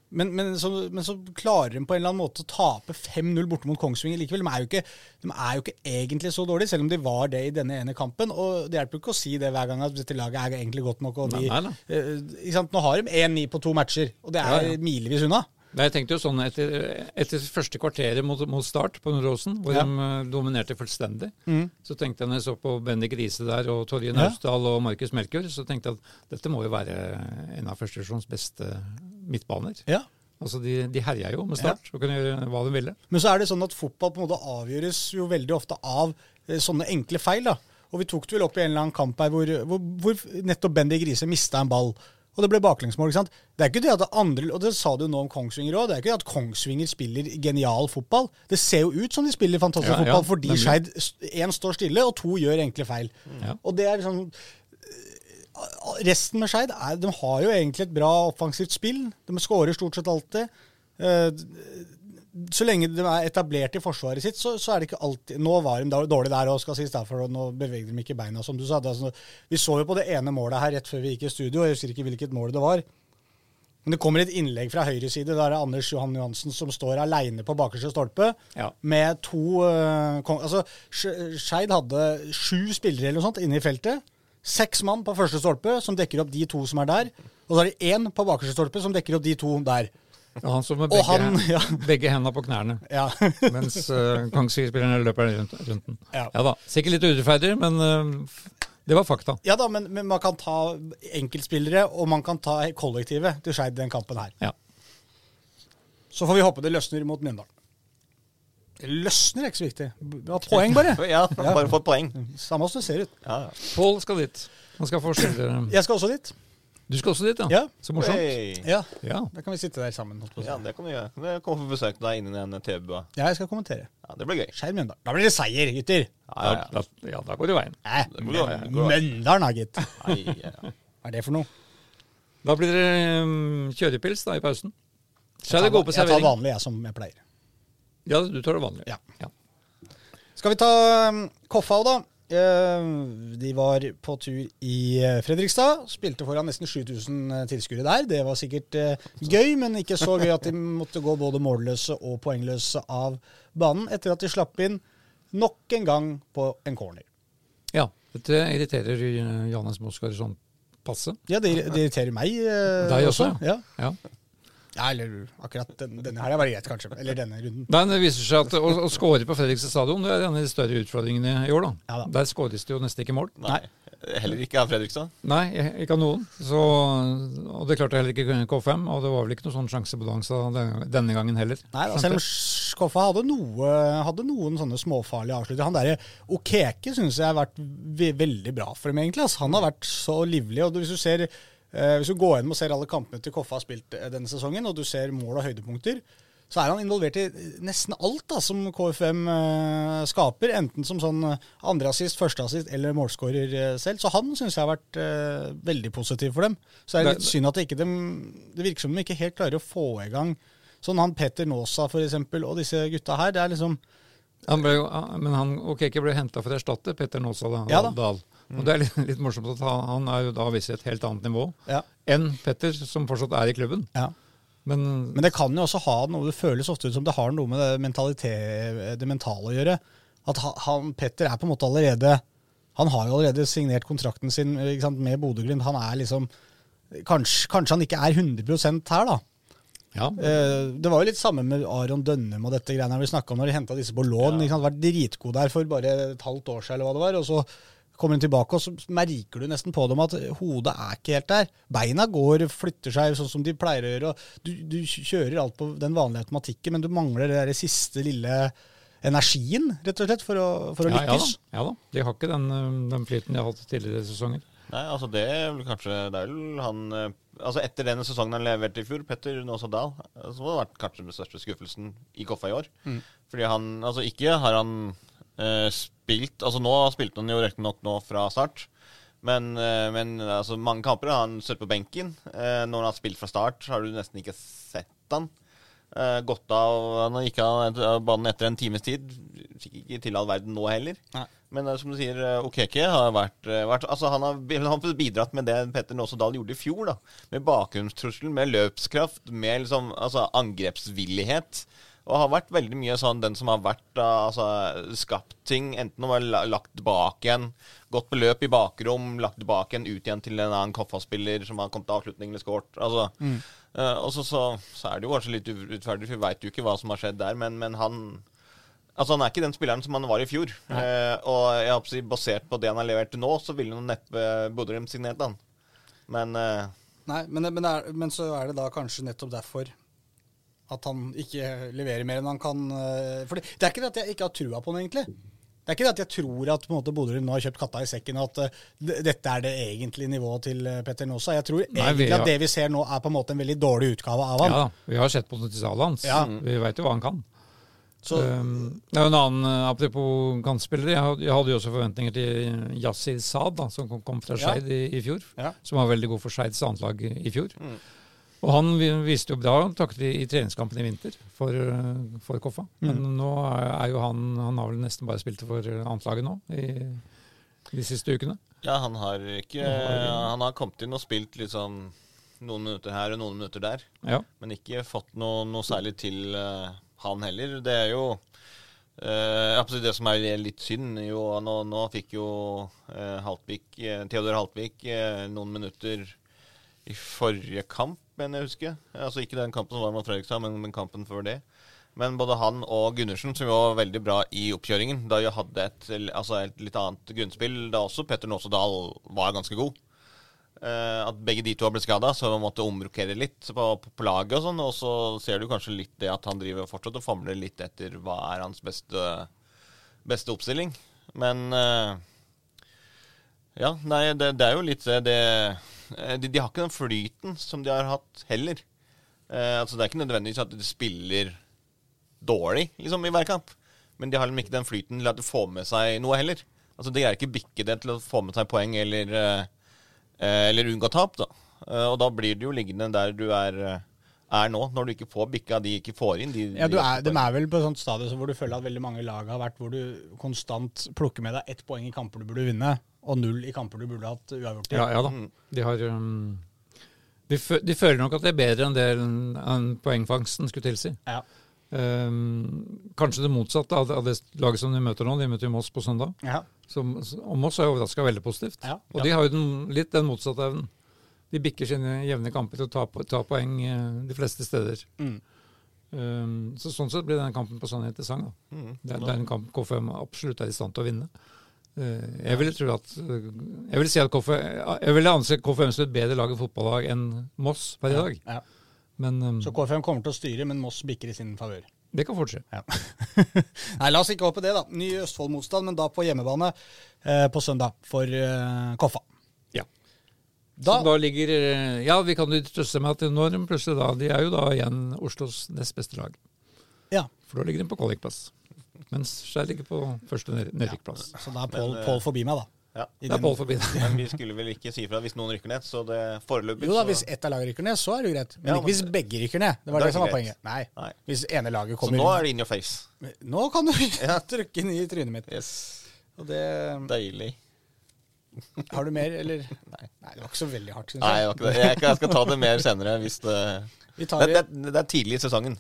Men, men, så, men så klarer de på en eller annen måte å tape 5-0 borte mot Kongsvinger likevel. De er, ikke, de er jo ikke egentlig så dårlige, selv om de var det i denne ene kampen. Og det hjelper jo ikke å si det hver gang at dette laget er egentlig godt nok. De, Nei, nei, nei. ikke sant? Nå har de 1-9 på to matcher, og det er Ja, ja. milevis unna. Nei, Jeg tenkte jo sånn etter, etter første kvarteret mot, mot start på Nordåsen, hvor Ja. de eh, dominerte fullstendig, Mm. så tenkte jeg når jeg så på Bendik Riise der og Torje Ja. Og Markus Melkjord, så tenkte jeg at dette må jo være en av førstevisjons beste midtbaner. Ja. Altså De, de herja jo med start og kunne gjøre hva de ville. Men så er det sånn at fotball på en måte avgjøres jo veldig ofte av eh, sånne enkle feil. da. Og vi tok det vel opp i en eller annen kamp her hvor, hvor, hvor nettopp Bendik Riise mista en ball. Og det ble baklengsmål. ikke sant? Det er ikke det at det andre, og det sa du nå om Kongsvinger òg, det er ikke det at Kongsvinger spiller genial fotball. Det ser jo ut som de spiller fantastisk Ja, ja, fotball fordi nemlig. Skeid én står stille, og to gjør enkle feil. Ja. Og det er liksom eh, Resten med Skeid de har jo egentlig et bra offensivt spill. De skårer stort sett alltid. Så lenge de er etablert i forsvaret sitt, så, så er det ikke alltid Nå var de dårlig der òg, skal sies derfor, og nå beveger de ikke beina, som du sa. Det, sånn- vi så jo på det ene målet her rett før vi gikk i studio, jeg husker ikke hvilket mål det var. Men det kommer et innlegg fra høyre side. Da er det Anders Johan Johansen som står aleine på bakerste stolpe. Ja. Med to uh, Altså, Skeid hadde sju spillere eller noe sånt inne i feltet. Seks mann på første stolpe som dekker opp de to som er der. Og så er det én på bakerste stolpe som dekker opp de to der. Og han står med begge, han- ja. begge hendene på knærne, Ja. mens uh, Kongsvinger-spillerne løper rundt, rundt den. Ja. Ja da, Sikkert litt urettferdig, men uh, det var fakta. Ja da, men, men man kan ta enkeltspillere, og man kan ta kollektivet til Skeid den kampen her. Ja. Så får vi håpe det løsner mot Mjøndalen. Det løsner er ikke så viktig. Vi har poeng, bare. Ja, bare få et poeng. Samme som det ser ut. Ja, ja. Pål skal dit. Han skal få Jeg skal også dit. Du skal også dit, ja? Ja. Så morsomt. Hey. Ja, Ja. Da kan vi sitte der sammen. holdt på. Ja, det kan vi gjøre. Kan vi komme på besøk til deg inni den TV-bua. Ja, jeg skal kommentere. Ja, det blir gøy. Skjær Mjøndalen. Da blir det seier, gutter. Ja, ja, ja. Da, ja, da går det veien. Nei. Mjøndalen, da, gitt. Hva er det for noe? Da blir det um, kjørepils da i pausen. Så det Jeg på tar- Jeg tar vanlig, jeg, som jeg pleier. Ja, du tar det vanlige. Ja. ja. Skal vi ta um, Koffa òg, da? Eh, De var på tur i eh, Fredrikstad. Spilte foran nesten 7000 tilskuere der. Det var sikkert eh, gøy, men ikke så gøy at de måtte gå både målløse og poengløse av banen etter at de slapp inn nok en gang på en corner. Ja, dette irriterer eh, Johannes Mosgaard sånn passe. Ja, det, irriterer meg eh, Deg også, Ja. Ja. Ja, eller akkurat den, denne her er greit, kanskje. Eller denne runden. Nei, det viser seg at å, å score på Fredrikstad stadion det er en av de større utfordringene i år. da. Ja da. Der skåres det jo nesten ikke mål. Nei. Heller ikke av Fredrikstad. Nei, ikke av noen. Så, og det klarte heller ikke K5. Og det var vel ikke noen sånn sjansebalanse denne, denne gangen heller. Nei, da, selv om Skoffa hadde, noe, hadde noen sånne småfarlige avslutter. Han derre Okeke syns jeg har vært veldig bra for dem, egentlig. Altså, han har vært så livlig. og Hvis du ser hvis du går gjennom og ser alle kampene til Koffa har spilt eh, denne sesongen, og du ser mål og høydepunkter, så er han involvert i nesten alt da, som KFM eh, skaper. Enten som sånn eh, andreassist, førsteassist eller målskårer eh, selv. Så han syns jeg har vært eh, veldig positiv for dem. Så er det Det- litt synd at det ikke det virker som de ikke helt klarer å få i gang Sånn han Petter Nåsa eksempel, og disse gutta her. Det er liksom Han ble jo, men han ok, ikke ble henta for å erstatte Petter Nåsa da, Ja da. Dahl. Og det er litt, litt morsomt at han, han er jo da visst et helt annet nivå Ja. enn Petter, som fortsatt er i klubben. ja. Men, Men det kan jo også ha noe Det føles ofte ut som det har noe med det, det mentale å gjøre. At han, Petter er på en måte allerede Han har jo allerede signert kontrakten sin sant, med Bodø-Glimt. Han er liksom kanskje, kanskje han ikke er 100% her, da. ja, Eh, det var jo litt samme med Aron Dønnum og dette greiene vi snakka om når de henta disse på lån. Sant? Vært dritgod der for bare et halvt år siden, eller hva det var. Og så kommer hun tilbake, og så merker du nesten på dem at hodet er ikke helt der. Beina går, flytter seg sånn som de pleier å gjøre. og Du, du kjører alt på den vanlige automatikken, men du mangler det der siste lille energien, rett og slett, for å, for å ja, ja, da, lykkes. ja da. De har ikke den, den flyten de har hatt tidligere sesonger. Nei, altså det er vel kanskje Det er vel han eh, Altså Etter den sesongen han leverte i fjor, Petter Nåsa Dahl, som har vært kanskje den største skuffelsen i Koffa i år. Fordi han Altså ikke har han spilt Altså nå spilte han jo riktignok nå fra start. Men, eh, men altså, mange kamper har han sittet på benken. Eh, når han har spilt fra start, har du nesten ikke sett han. Eh, gått av Han gikk av banen etter en times tid. Fikk ikke til all verden nå heller. Nei. Men eh, som du sier, eh, Okeke har vært, eh, vært altså han, har, han har bidratt med det Petter Nåse Dahl gjorde i fjor. da Med bakgrunnstrussel, med løpskraft, med liksom, altså, angrepsvillighet. Og har vært veldig mye sånn den som har vært altså, skapt ting, enten om å ha lagt tilbake igjen, gått på løp i bakrom, lagt tilbake igjen, ut igjen til en annen Koffa-spiller som har kommet til avslutning eller skåret. Altså, eh, og så, så, så er det jo kanskje litt urettferdig, for vi veit jo ikke hva som har skjedd der, men, men han Altså Han er ikke den spilleren som han var i fjor. Eh, og jeg håper basert på det han har levert til nå, så ville han neppe Bodø-Glimt signert han. Men eh, Nei, men, men, er, men så er det da kanskje nettopp derfor at han ikke leverer mer enn han kan. eh, For det, det er ikke det at jeg ikke har trua på han, egentlig. Det er ikke det at jeg tror at på Bodø-Glimt nå har kjøpt katta i sekken, og at uh, dette er det egentlige nivået til eh, Petter Nåsa. Jeg tror Nei, egentlig har- at det vi ser nå, er på en måte en veldig dårlig utgave av han. Ja Vi har sett potensialet hans. Ja. Vi veit jo hva han kan. Så, Um, det er jo en annen, Apropos kantspillere. Jeg jeg hadde jo også forventninger til Yassir Saad, da, som kom, kom fra Ja. I, i fjor. Ja. Som var veldig god for Skeids annetlag i fjor. Og han vi- viste jo bra takter i, i treningskampen i vinter for, uh, for Koffa. Men nå er, jo han Han har vel nesten bare spilt for annetlaget nå i de siste ukene. ja, han har ikke Han har kommet inn og spilt liksom noen minutter her og noen minutter der. Ja. Men ikke fått noe, noe særlig til uh, han heller. Det er jo uh, det som er litt synd. Jo, nå, nå fikk jo uh, Haltvik, eh, Theodor Haltvik eh, noen minutter i forrige kamp, mener jeg husker. Altså ikke den kampen som var mot Fredrikstad, men, men kampen før det. Men både han og Gundersen, som var veldig bra i oppkjøringen, da jo hadde et, altså et litt annet grunnspill, da også Petter Nåse Dahl var ganske god. Eh, at begge de to har blitt skada, så man måtte omrokere litt på, på, laget. Og sånn, og så ser du kanskje litt det at han driver fortsatt og famler litt etter hva er hans beste, beste oppstilling. Men eh, Ja, nei, det, det er jo litt det, det eh, de, de har ikke den flyten som de har hatt heller. Eh, altså Det er ikke nødvendigvis at de spiller dårlig liksom i hver kamp, men de har liksom ikke den flyten til at de får med seg noe heller. Altså De greier ikke bikke det til å få med seg poeng eller eh, Eh, eller unngå tap, da. Eh, og da blir det jo liggende der du er eh, er nå, når du ikke får bikka de ikke får inn. De, Ja, du de- er, de er vel på et sånt stadium hvor du føler at veldig mange lag har vært hvor du konstant plukker med deg ett poeng i kamper du burde vinne, og null i kamper du burde hatt uavgjort i. Ja, ja da. Mm. De har um, de, fø- de føler nok at det er bedre enn det en poengfangsten skulle tilsi. Ja. Um, kanskje det motsatte av det, av det laget som de møter nå. De møter jo Moss på søndag. Ja. Som, og Moss er overraska veldig positivt. Ja. Og de har jo den, litt den motsatte evnen. De bikker sine jevne kamper til å ta, ta poeng eh, de fleste steder. Mm. Um, så Sånn sett blir denne kampen på sånn interessant. Da. Mm. Det, er- det er en kamp KFM absolutt er i stand til å vinne. Eh, jeg ville tro at eh, Jeg vil si at KFM, jeg ville anse KFM som et bedre lag i fotballag enn Moss per i dag. Ja. Men um, Så KFM kommer til å styre, men Moss bikker i sin favør. det kan fort skje. Ja. Nei, la oss ikke håpe det, da. Ny Østfold-motstand, men da på hjemmebane eh, på søndag for eh, Koffa. Ja. Da, da ligger eh, Ja, vi kan jo trøste med at når de plutselig da De er jo da igjen Oslos nest beste lag. ja, For da ligger de på kvalikplass. Mens Skjær ligger på første nedrykkplass. Ja, så da er Pål eh, forbi meg, da. Ja. Det er Pål forbi deg. Men vi skulle vel ikke si fra hvis noen rykker ned, så det foreløpig Jo da, så- hvis ett av lagene rykker ned, så er det jo greit. Men Ja, ikke hvis begge rykker ned. Det var det som var poenget. Nei. Nei. Hvis ene laget Så nå er det in your face. Nå kan du Ja. trykke den i trynet mitt. Yes. Og det Deilig. Har du mer, eller? Nei. Nei, det var ikke så veldig hardt, syns Nei, det jeg. var ikke det. Jeg skal- ta det mer senere hvis det Det, tar det, det, det er tidlig i sesongen.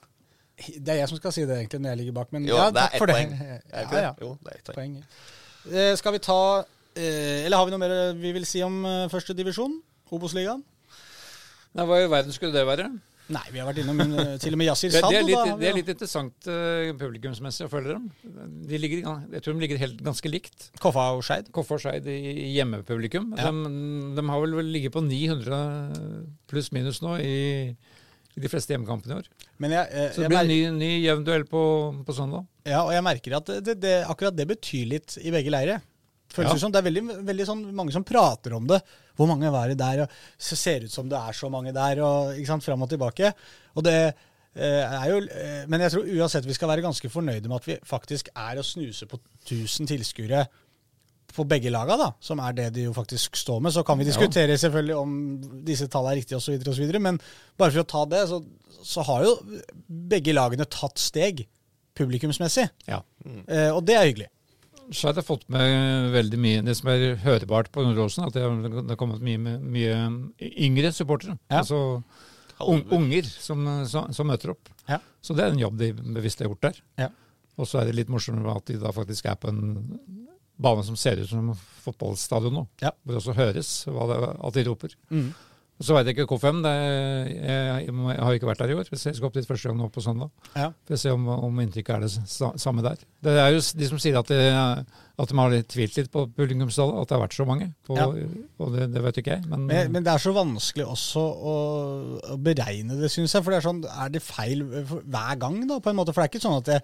Det er jeg som skal si det, egentlig, når jeg ligger bak. Men Jo, ja, det er takk for det. poeng. Er ikke Ja, ja. det? Jo, det er ett poeng. Poeng. Eh, skal vi ta eh, Eller har vi noe mer vi vil si om eh, første divisjon? Obos-ligaen? Nei, Hva i verden skulle det være? Nei, vi har vært innom eh, til og med Yasir Sand. Det, er litt, da det er litt interessant uh, publikumsmessig å følge dem. De ligger, jeg tror de ligger helt, ganske likt. Koffa og Skeid. Koffa og Skeid i i hjemmepublikum. Ja. De, de har vel vel ligget på 900 pluss minus nå i, i de fleste hjemmekampene i år. Men jeg, jeg, Så det blir en ny, ny jevn duell på, på søndag. Ja, og jeg merker at det, det, akkurat det betyr litt i begge leirer. Føles Ja. som. Det er veldig, veldig sånn, mange som prater om det. Hvor mange var det der? og Så ser det ut som det er så mange der, og ikke sant, fram og tilbake. Og det eh, er jo eh, Men jeg tror uansett vi skal være ganske fornøyde med at vi faktisk er å snuse på 1000 tilskuere på begge laga, da, som er det de jo faktisk står med. Så kan vi Ja. diskutere selvfølgelig om disse tallene er riktige osv., osv., men bare for å ta det, så, så har jo begge lagene tatt steg publikumsmessig. Ja. Eh, og det er hyggelig. Skeid har fått med veldig mye Det som er hørbart på Underåsen, at det har, kommet mye, med- mye yngre supportere. Ja. Altså un, unger som, som, som møter opp. Ja. Så det er en jobb de bevisst har gjort der. Ja. Og så er det litt morsommere at de da faktisk er på en bane som ser ut som fotballstadion nå. Ja. Hvor det også høres det, at de roper. Mm. Så veit jeg ikke K5. Det er, jeg, jeg har ikke vært der i år. Jeg skal opp dit første gang nå på søndag. Ja. For å se om, om inntrykket er det samme der. Det er jo de som sier at, det, at de har tvilt litt på publikumstallet, at det har vært så mange. Og, Ja. og det, det vet ikke jeg. Men, Men, men det er så vanskelig også å, å beregne det, syns jeg. For det er sånn, er det feil hver gang, da, på en måte? For det er ikke sånn at det,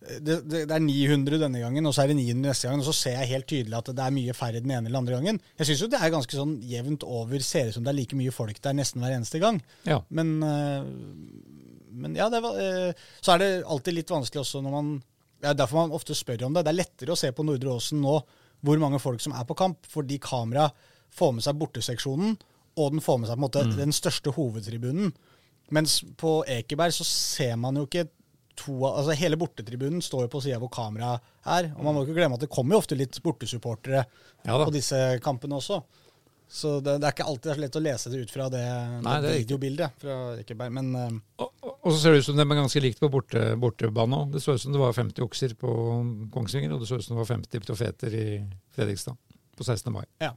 det, det, det er 900 denne gangen, og så er det 900 neste gang, og så ser jeg helt tydelig at det er mye færre den ene eller andre gangen. Jeg syns jo det er ganske sånn jevnt over, ser ut som det er like mye folk der nesten hver eneste gang. ja. Men, eh, men ja, det var, eh, så er det alltid litt vanskelig også når man ja, Derfor man ofte spør om det. Det er lettere å se på Nordre Åsen nå hvor mange folk som er på kamp, fordi kamera får med seg borteseksjonen, og den får med seg på en måte den største hovedtribunen. Mens på Ekeberg så ser man jo ikke to av- altså Hele bortetribunen står jo på sida hvor kameraet er. Og man må ikke glemme at det kommer jo ofte litt bortesupportere Ja på disse kampene også. Så det, det er ikke alltid så lett å lese det ut fra det, Nei, det det videobildet fra Ekeberg. Men eh, Og, og så ser det ut som det er ganske likt på borte, bortebane òg. Det så ut som det var 50 okser på Kongsvinger, og det så ut som det var 50 profeter i Fredrikstad på 16. mai. ja.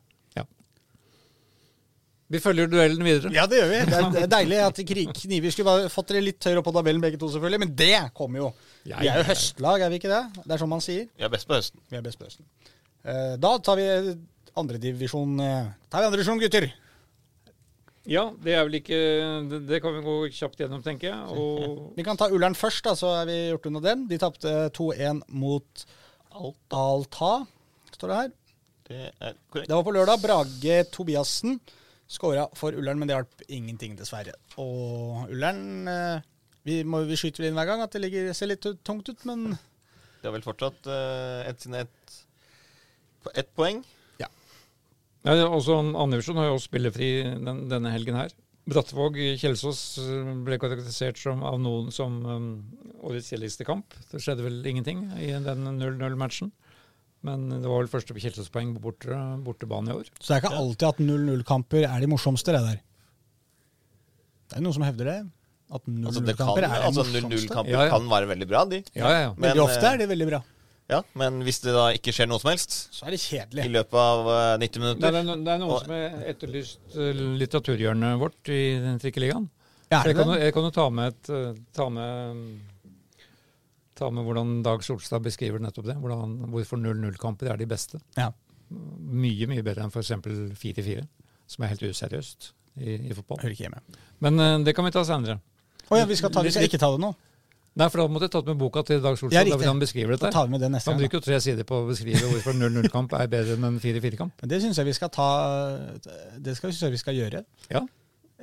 Vi følger duellen videre. ja, det gjør vi. Det er, det er deilig at Kniver skulle bare fått dere litt høyere opp på tabellen begge to, selvfølgelig. Men det kommer jo. Vi er jo høstlag, er vi ikke det? Det er sånn man sier. Vi er best på høsten. Vi er best på høsten. Eh, Da tar vi andredivisjon Tar vi andredivisjon, gutter. Ja, det er vel ikke Det, det kan vi gå kjapt gjennom, tenker jeg. Og Vi kan ta Ullern først, da, så er vi gjort unna den. De tapte 2-1 mot Alta, står det her. Det er korrekt. Det var på lørdag. Brage Tobiassen skåra for Ullern, men det hjalp ingenting, dessverre. Og Ullern eh, vi, må, vi skyter vel inn hver gang at det ligger, ser litt tungt ut, men Det har vel fortsatt uh, ett sine ett ett poeng. Ja, er også Andersson har jo også spillefri den, denne helgen her. Brattvåg Kjelsås eh, ble karakterisert som, av noen som um, årets kjedeligste kamp. Det skjedde vel ingenting i den 0-0-matchen. Men det var vel første Kjelsås-poeng på borte, bortebane i år. Så det er ikke alltid at 0-0-kamper er de morsomste, det der. Det er noen som hevder det. At Altså, det kan, 0-0-kamper er de altså morsomste. 0-0-kamper Ja, ja. kan være veldig bra, de. Ja, ja, ja. Men, Veldig ofte eh, er det veldig bra. Ja, men hvis det da ikke skjer noe som helst Så er det kjedelig. i løpet av 90 minutter Det er, minutter det er noen Og- som har etterlyst eh, litteraturhjørnet vårt i den trikkeligaen. Ja, er Jeg det kan, jo- jeg kan jo ta med, et, eh, ta med Ta med hvordan Dag Solstad beskriver nettopp det. Hvordan, hvorfor 0-0-kamper er de beste. Ja. Mye mye bedre enn f.eks. 4-4, som er helt useriøst i, i fotball. Hører ikke hjemme. Men uh, det kan vi ta senere. Å ja, vi skal, ta, vi skal ikke ta det nå. Nei, for da måtte jeg tatt med boka til Dag Solstad. da vil han beskrive dette. Da tar vi med det neste Han gang. da. bruker jo tre sider på å beskrive hvorfor 0-0-kamp er bedre enn en 4-4-kamp. Men det syns jeg vi skal ta Det skal, synes jeg vi skal gjøre. Ja.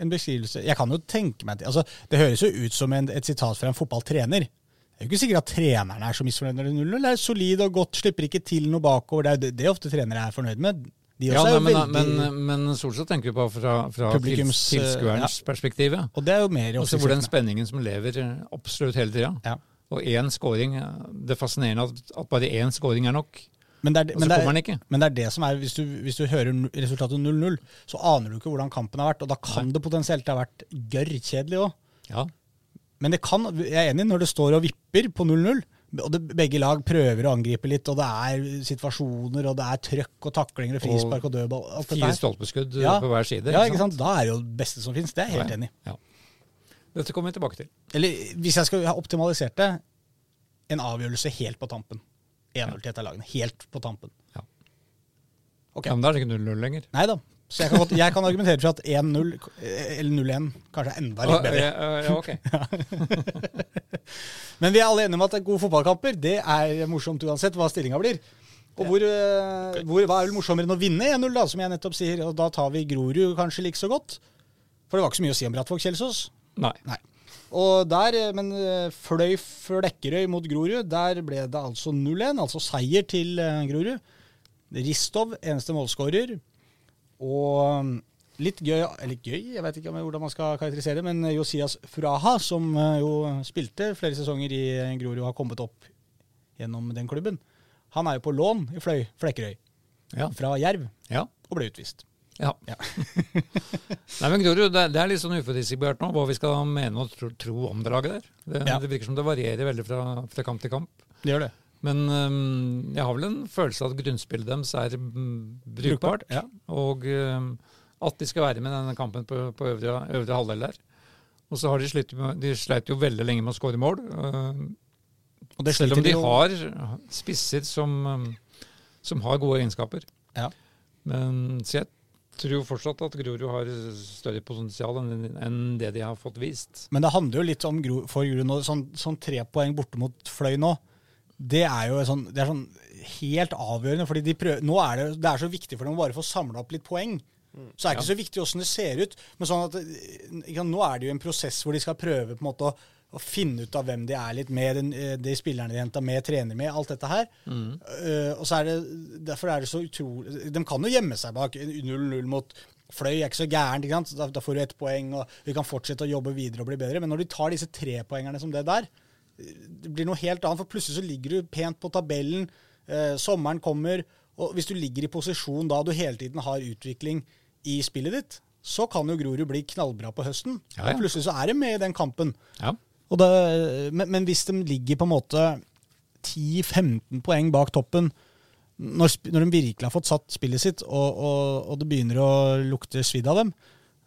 En beskrivelse Jeg kan jo tenke meg til altså, Det høres jo ut som en, et sitat fra en fotballtrener. Det er jo ikke sikkert at treneren er så misfornøyd når det er 0-0. Det er solid og godt, slipper ikke til noe bakover. Det er det, det ofte trenere er fornøyd med. De Ja, også er nei, men, veldig men, men Solstad tenker jo på fra, fra tilskuerens ja. perspektiv. Ja. Og det er jo mer Også hvor den spenningen som lever absolutt hele tida. Ja. Og én scoring Det er fascinerende at, at bare én scoring er nok. Men det, er, men, det kommer er, men det er det som er Hvis du, hvis du hører resultatet 0-0, så aner du ikke hvordan kampen har vært. Og da kan det potensielt ha vært gørrkjedelig òg. Ja. Men det kan, jeg er enig når det står og vipper på 0-0, og det, begge lag prøver å angripe litt, og det er situasjoner, og det er trøkk og taklinger og frispark og dødball. alt Fire stolpeskudd eh, Ja. på hver side. Ja, ikke sant? Da er det jo det beste som finnes. Det er jeg helt enig i. Ja. Dette kommer vi tilbake til. Eller hvis jeg skal ha optimalisert det, en avgjørelse helt på tampen. 1-0 til et av lagene. Helt på tampen. Ja. Okay. Ja, men da er det ikke 0-0 lenger. Nei da. Så jeg kan, godt, jeg kan argumentere for at 1-0 eller 0-1 kanskje er enda litt bedre. Ja, ja, ok. Men vi er alle enige om at gode fotballkamper det er morsomt uansett hva stillinga blir. Og hvor, eh, hvor, Hva er vel morsommere enn å vinne 1-0, da, som jeg nettopp sier? Og da tar vi Grorud kanskje like så godt. For det var ikke så mye å si om Brattvåg Kjelsås. Nei. Og der, eh, Men eh, Fløy Flekkerøy mot Grorud, der ble det altså 0-1. Altså seier til Grorud. Ristov, eneste målskårer. Og litt gøy, eller gøy, jeg vet ikke om- hvordan man skal karakterisere det, men Josias Furaha, som eh, jo spilte flere sesonger i Grorud, har kommet opp gjennom den klubben. Han er jo på lån i Fløy Flekkerøy, Ja. fra Jerv, ja. og ble utvist. ja. Ja. Nei, men Grorud, det, det er litt sånn uforutsigbart nå hva vi skal mene og tro, tro om det laget der. Det, Ja. det virker som det varierer veldig fra, fra kamp til kamp. Det gjør det. Men øhm, jeg har vel en følelse av at grunnspillet deres er brukbart. brukbart. Ja. Og øhm, at de skal være med i denne kampen på, på øvre, øvre halvdel der. Og så har de slitt de sleit jo veldig lenge med å skåre mål. det selv om de har spisser som, som har gode egenskaper. Ja. Men så jeg tror fortsatt at Grorud har større potensial enn det de har fått vist. Men det handler jo litt om for Grorud nå. Sånn, sånn tre poeng borte mot Fløy nå, det er jo sånn, det er sånn helt avgjørende. fordi de prøver, nå er det, det er så viktig for dem å bare få samla opp litt poeng. Så er det ikke så viktig åssen det ser ut. Men sånn at, nå er det jo en prosess hvor de skal prøve på en måte å, å finne ut av hvem de er litt med, den, eh, de spillerne de henta med, trener med, alt dette her. Eh, og så er det, Derfor er det så utrolig De kan jo gjemme seg bak 0-0 mot Fløy er ikke så gærent. ikke? Da, da får du ett poeng, og vi kan fortsette å jobbe videre og bli bedre. Men når de tar disse trepoengerne som det der, det blir noe helt annet. For plutselig så ligger du pent på tabellen. Eh, sommeren kommer. Og hvis du ligger i posisjon da du hele tiden har utvikling i spillet ditt, så kan jo Grorud bli knallbra på høsten. Ja, ja. Og plutselig så er de med i den kampen. Ja. Det, men, men hvis de ligger på en måte 10-15 poeng bak toppen, når, når de virkelig har fått satt spillet sitt, og, og, og det begynner å lukte svidd av dem,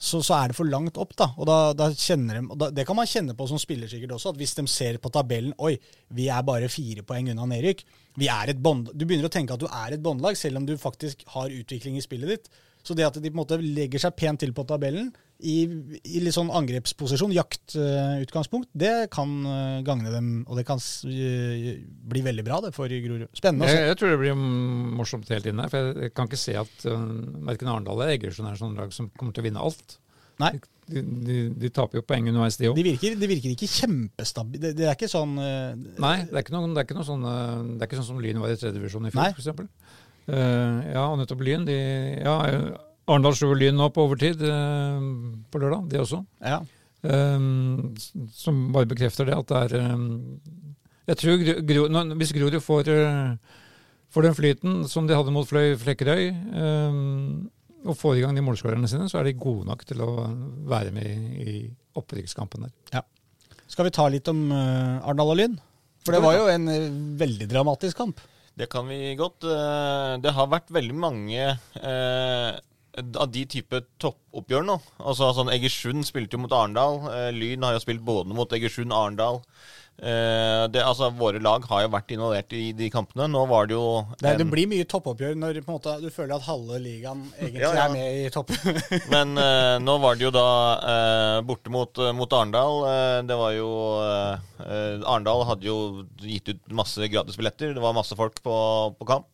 så, så er det for langt opp. da, og da, da kjenner de, da, Det kan man kjenne på som spiller sikkert også, at hvis de ser på tabellen Oi, vi er bare fire poeng unna nedrykk. vi er et bond, Du begynner å tenke at du er et båndlag, selv om du faktisk har utvikling i spillet ditt. Så det at de på en måte legger seg pent til på tabellen, i, i litt sånn angrepsposisjon, jaktutgangspunkt, det kan eh, gagne dem, og det kan eh, bli veldig bra det for Grorud. Spennende å Jeg, se. jeg tror det blir morsomt helt inn der. For jeg, jeg kan ikke se at uh, verken Arendal eller Egersund er sånn lag som kommer til å vinne alt. Nei. De, de, de taper jo poeng underveis, de òg. De de virker ikke kjempestabile. Det, det er ikke sånn uh, Nei, det er ikke, noen, det er ikke noe sånn Det er ikke sånn som Lyn var i tredje divisjon i fjor, f.eks. Uh, ja, og nettopp Lyn, de Ja, Arendal slo Lyn nå på overtid eh, på lørdag, det også. Ja. Um, som bare bekrefter det at det er um, Jeg tror Gro, Gro, nå, Hvis Grorud får, uh, får den flyten som de hadde mot Fløy Flekkerøy, um, og får i gang de målskårerne sine, så er de gode nok til å være med i, i opprykkskampen der. Skal vi ta litt om uh, Arendal og Lyn? For det var jo en uh, veldig dramatisk kamp. Det kan vi godt. Det har vært veldig mange eh, av de type toppoppgjør nå. Altså sånn Egersund spilte jo mot Arendal. Eh, Lyn har jo spilt både mot Egersund og Arendal. Eh, det, altså, våre lag har jo vært involvert i de kampene. Nå var det jo Det, det blir mye toppoppgjør når måte, du føler at halve ligaen egentlig Ja, ja. er med i topp. Men eh, nå var det jo da eh, borte mot, mot Arendal. Eh, det var jo eh, eh, Arendal hadde jo gitt ut masse gratisbilletter. Det var masse folk på, på kamp.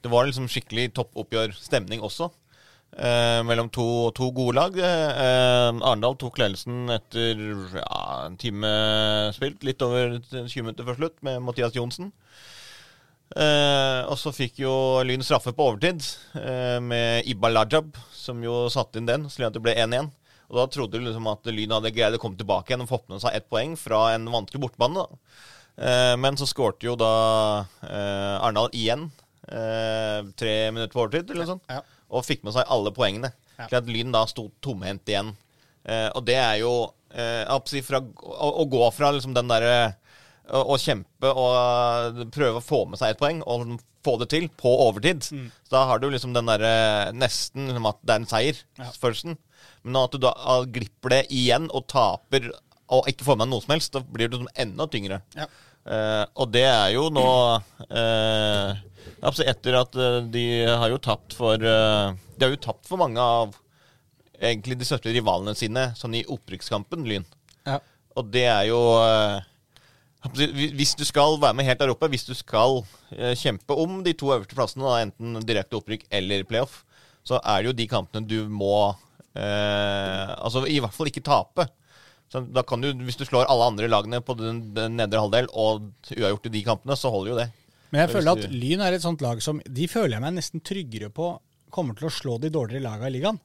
Det var liksom skikkelig toppoppgjørstemning også. Eh, mellom to, to gode lag. Eh, Arendal tok ledelsen etter ja, en time spilt. Litt over 20 minutter før slutt med Mathias Johnsen. Eh, og så fikk jo Lyn straffe på overtid eh, med Ibba Lajab, som jo satte inn den, slik at det ble 1-1. Og da trodde du liksom at Lyn hadde greid å komme tilbake igjen og fått med seg ett poeng fra en vanskelig bortebane. Eh, men så skårte jo da eh, Arendal igjen, eh, tre minutter på overtid, eller noe sånt, Ja. Og fikk med seg alle poengene. Ja. Til at Lyn da sto tomhendt igjen. Eh, og det er jo eh, fra, å, å gå fra liksom den derre å, å kjempe og eh, prøve å få med seg et poeng og liksom få det til på overtid. Mm. Så da har du liksom den derre nesten liksom at det er en seier-følelsen. Men at du da ah, glipper det igjen og taper og ikke får med deg noe som helst, da blir det liksom enda tyngre. Ja. Eh, og det er jo nå eh, altså Etter at eh, de har jo tapt for eh, De har jo tapt for mange av egentlig de største rivalene sine, sånn i opprykkskampen, Lyn. Ja. Og det er jo eh, Hvis du skal være med helt der oppe, hvis du skal kjempe om de to øverste plassene, da, enten direkte opprykk eller playoff, så er det jo de kampene du må eh, Altså i hvert fall ikke tape. Så da kan du, Hvis du slår alle andre lagene på den, den nedre halvdel og uavgjort i de kampene, så holder jo det. Men jeg føler at Lyn er et sånt lag som De føler jeg meg nesten tryggere på kommer til å slå de dårligere lagene i ligaen.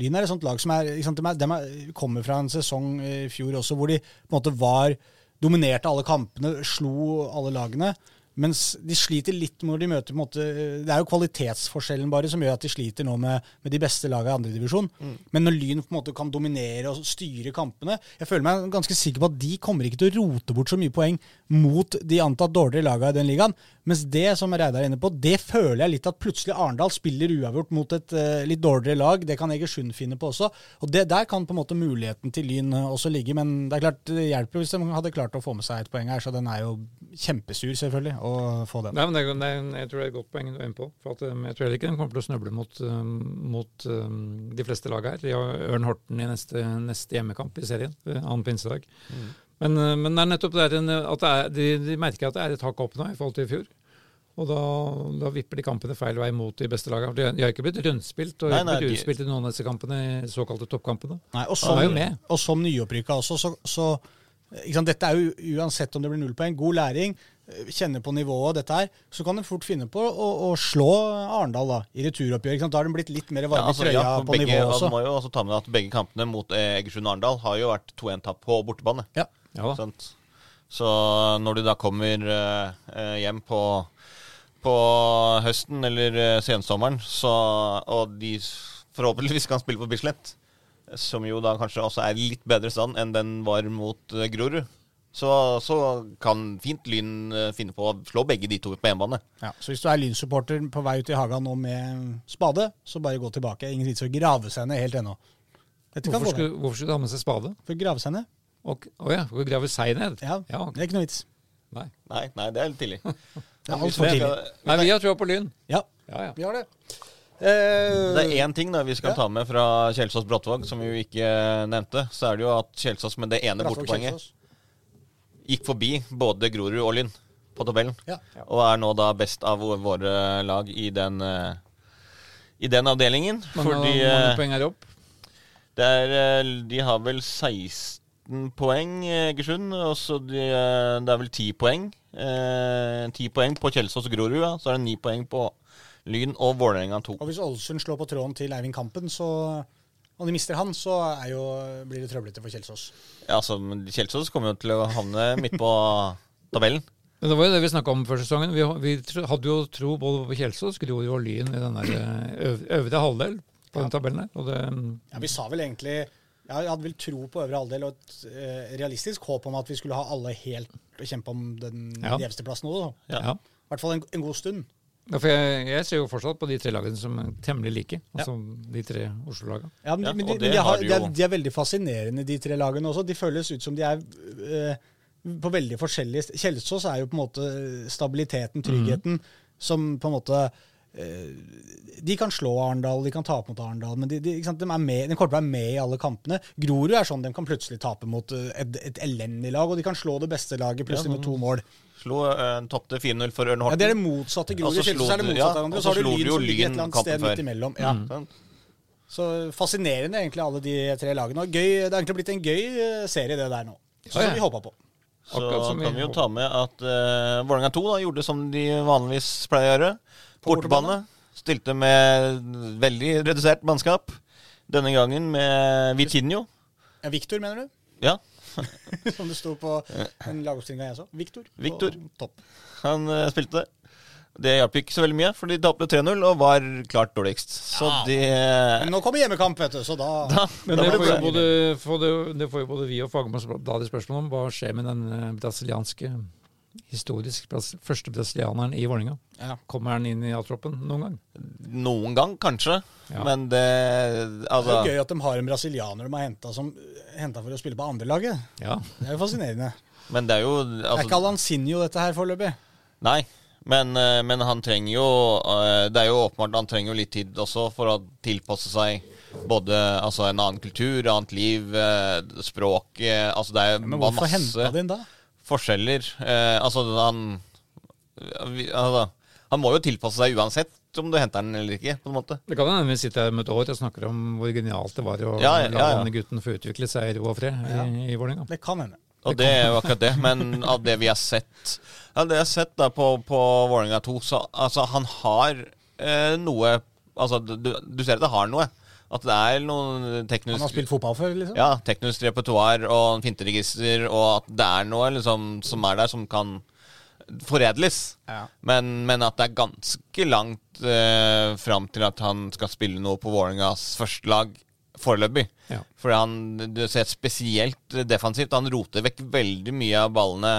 Lyn er et sånt lag som er, sant, de, er, de er, kommer fra en sesong i fjor også hvor de på en måte var dominerte alle kampene, slo alle lagene. Mens de sliter litt når de møter måte, Det er jo kvalitetsforskjellen bare som gjør at de sliter nå med, med de beste lagene i andredivisjon. Mm. Men når Lyn på en måte kan dominere og styre kampene Jeg føler meg ganske sikker på at de kommer ikke til å rote bort så mye poeng mot de antatt dårligere lagene i den ligaen. Mens det som Reidar er inne på, det føler jeg litt at plutselig Arendal spiller uavgjort mot et uh, litt dårligere lag. Det kan Egersund finne på også. Og det Der kan på en måte muligheten til Lyn eh, også ligge. Men det er klart det hjelper hvis de hadde klart å få med seg et poeng her. Så den er jo kjempesur, selvfølgelig, å få den. Nei, men det, er- det, jeg tror det er et godt poeng du er inne på. For at, um, jeg tror heller ikke den kommer til å snøble mot, um, mot um, de fleste lag her. De har Ørn Horten i neste, neste hjemmekamp i serien, annen pinsedag. Men, uh, men det er nettopp det der, en, at det er, de, de merker at det er et hakk opp nå i forhold til i fjor. Og da, da vipper de kampene feil vei mot de beste lagene. De, de har ikke blitt rundspilt og Nei, ikke nei, blitt de- utspilt i noen av disse kampene, såkalte toppkampene. Nei, og som, og som nyopprykka også, så, så ikke sant, Dette er jo uansett om det blir null poeng, god læring, kjenner kjenne på nivået, dette her, så kan de fort finne på å, å slå Arendal da, i returoppgjør. Da har de blitt litt mer varme Ja, altså, i trøya ja, på begge, nivået og også. Du må jo også ta med at begge kampene mot eh, Egersund og Arendal har jo vært 2-1-tap på bortebane. Ja. Ja da. Sant? Så når du da kommer eh, eh, hjem på, på høsten eller eh, sensommeren, så, og de forhåpentligvis kan spille på Bislett, som jo da kanskje også er litt bedre stand enn den var mot eh, Grorud, så, så kan fint Lyn eh, finne på å slå begge de to på hjemmebane. Ja, så hvis du er Lyn-supporter på vei ut i hagen nå med spade, så bare gå tilbake. Ingen vits i å grave seg ned helt ennå. Hvorfor skulle, hvorfor skulle de ha med seg spade? For å grave seg ned? Å ja, skal å grave sei ned? Ja, Ja, okay. det er ikke noe vits. Nei. Nei, nei, det er litt tidlig. Det er altfor tidlig. Nei, vi har trua på Lyn. Ja, Ja, ja. vi har det. Det er én ting da vi skal Ja. ta med fra Kjelsås Brattvåg, som vi jo ikke nevnte. Så er det jo at Kjelsås med det ene bortepoenget gikk forbi både Grorud og Lyn på tabellen. Ja. Og er nå da best av våre lag i den, eh, i den avdelingen. Mange, fordi mange eh, poeng er opp. det er, eh, de har vel 16 poeng, eh, Egersund. Og så de, eh, det er vel 10 poeng. Eh, 10 poeng på Kjelsås og Grorud. Ja. Så er det 9 poeng på Lyn og Vålerenga 2. Og hvis Ålesund slår på tråden til Eivind Kampen, så og de mister han, så er jo, blir det trøblete for Kjelsås. Ja, altså, men Kjelsås kommer jo til å havne midt på tabellen. Men det var jo det vi snakka om før sesongen. Vi, vi hadde jo tro både på Kjelsås, Grorud og Lyn i den eh, øv, øvre halvdel på den tabellen der. Og det, Ja, Vi sa vel egentlig ja, Jeg hadde vel tro på øvre halvdel og et eh, realistisk håp om at vi skulle ha alle helt og kjempe om den Ja. gjeveste plassen nå. da. Ja. ja. I hvert fall en, en god stund. Ja, for jeg, jeg ser jo fortsatt på de tre lagene som er temmelig like. Altså de tre Oslo-lagene. Ja, men, Ja, men, de, men de, har de er, de er veldig fascinerende, de tre lagene også. De føles ut som de er eh, på veldig forskjellige Kjelsås er jo på en måte stabiliteten, tryggheten, som på en måte De kan slå Arendal, de kan tape mot Arendal, men de, de, ikke sant, de, er med, de kommer til å være med i alle kampene. Grorud er sånn de kan plutselig tape mot eh, et, et elendig lag, og de kan slå det beste laget plutselig med to mål. Slo uh, Tapte 4-0 for Ørn Ja, Det er det motsatte Grorud. Og så I Kjelsås er det slo de- motsatte ja, og Så har du Lyn jo som ligger et Lyn eller annet kampen sted før. midt imellom. Ja. Mm. Så fascinerende egentlig alle de tre lagene. Og gøy, det har egentlig blitt en gøy eh, serie det der nå. Ja, Som ja. vi håpa på. Så kan vi jo ta med at uh, Vålerenga 2 da, gjorde som de vanligvis pleier å gjøre. Bortebane. Stilte med veldig redusert mannskap. Denne gangen med Vitinho. Ja, Victor, mener du? Ja, Som det sto på en lagoppstillinga jeg så. Victor. Victor. Topp. han uh, spilte. Det hjalp ikke så veldig mye, for de tapte 3-0 og var klart dårligst. Så Ja. de Men nå kommer hjemmekamp, vet du, så da, da, Men da det får, både, det, det får jo både vi og de spørsmål om hva skjer med den eh, brasilianske historisk første brasilianeren i Vålerenga. Ja. Kommer han inn i A-troppen noen gang? Noen gang, kanskje. Ja. Men det Det er Altså jo gøy at de har en brasilianer de har henta for å spille på andrelaget. Ja. Det er jo fascinerende. Men det er jo det er ikke altså, Alansinho dette her foreløpig. Nei. Men, eh, men han trenger jo eh, Det er jo åpenbart han trenger jo litt tid også for å tilpasse seg både altså en annen kultur, annet liv, eh, språk Altså det er Men hvorfor henta masse de inn da? Forskjeller. Eh, altså han altså, Han må jo tilpasse seg uansett om du henter den eller ikke, på en måte. Det kan hende vi sitter her om et år og snakker om hvor genialt det var å Ja, ja, ja, la denne gutten få utvikle seg i ro og fred i, i Vålerenga. Det kan hende. Og det er jo akkurat det. Men av det vi har sett Ja, det jeg har sett da på, på Vålerenga 2, så altså, han har eh, noe Altså, du, du ser at det har noe. At det er noen Han har spilt fotball før, liksom? Ja, teknisk repertoar og finteregister, og at det er noe liksom, som er der, som kan foredles. Ja. Men, men at det er ganske langt eh, fram til at han skal spille noe på Vålerengas førstelag foreløpig. Ja. For han du ser spesielt defensivt. Han roter vekk veldig mye av ballene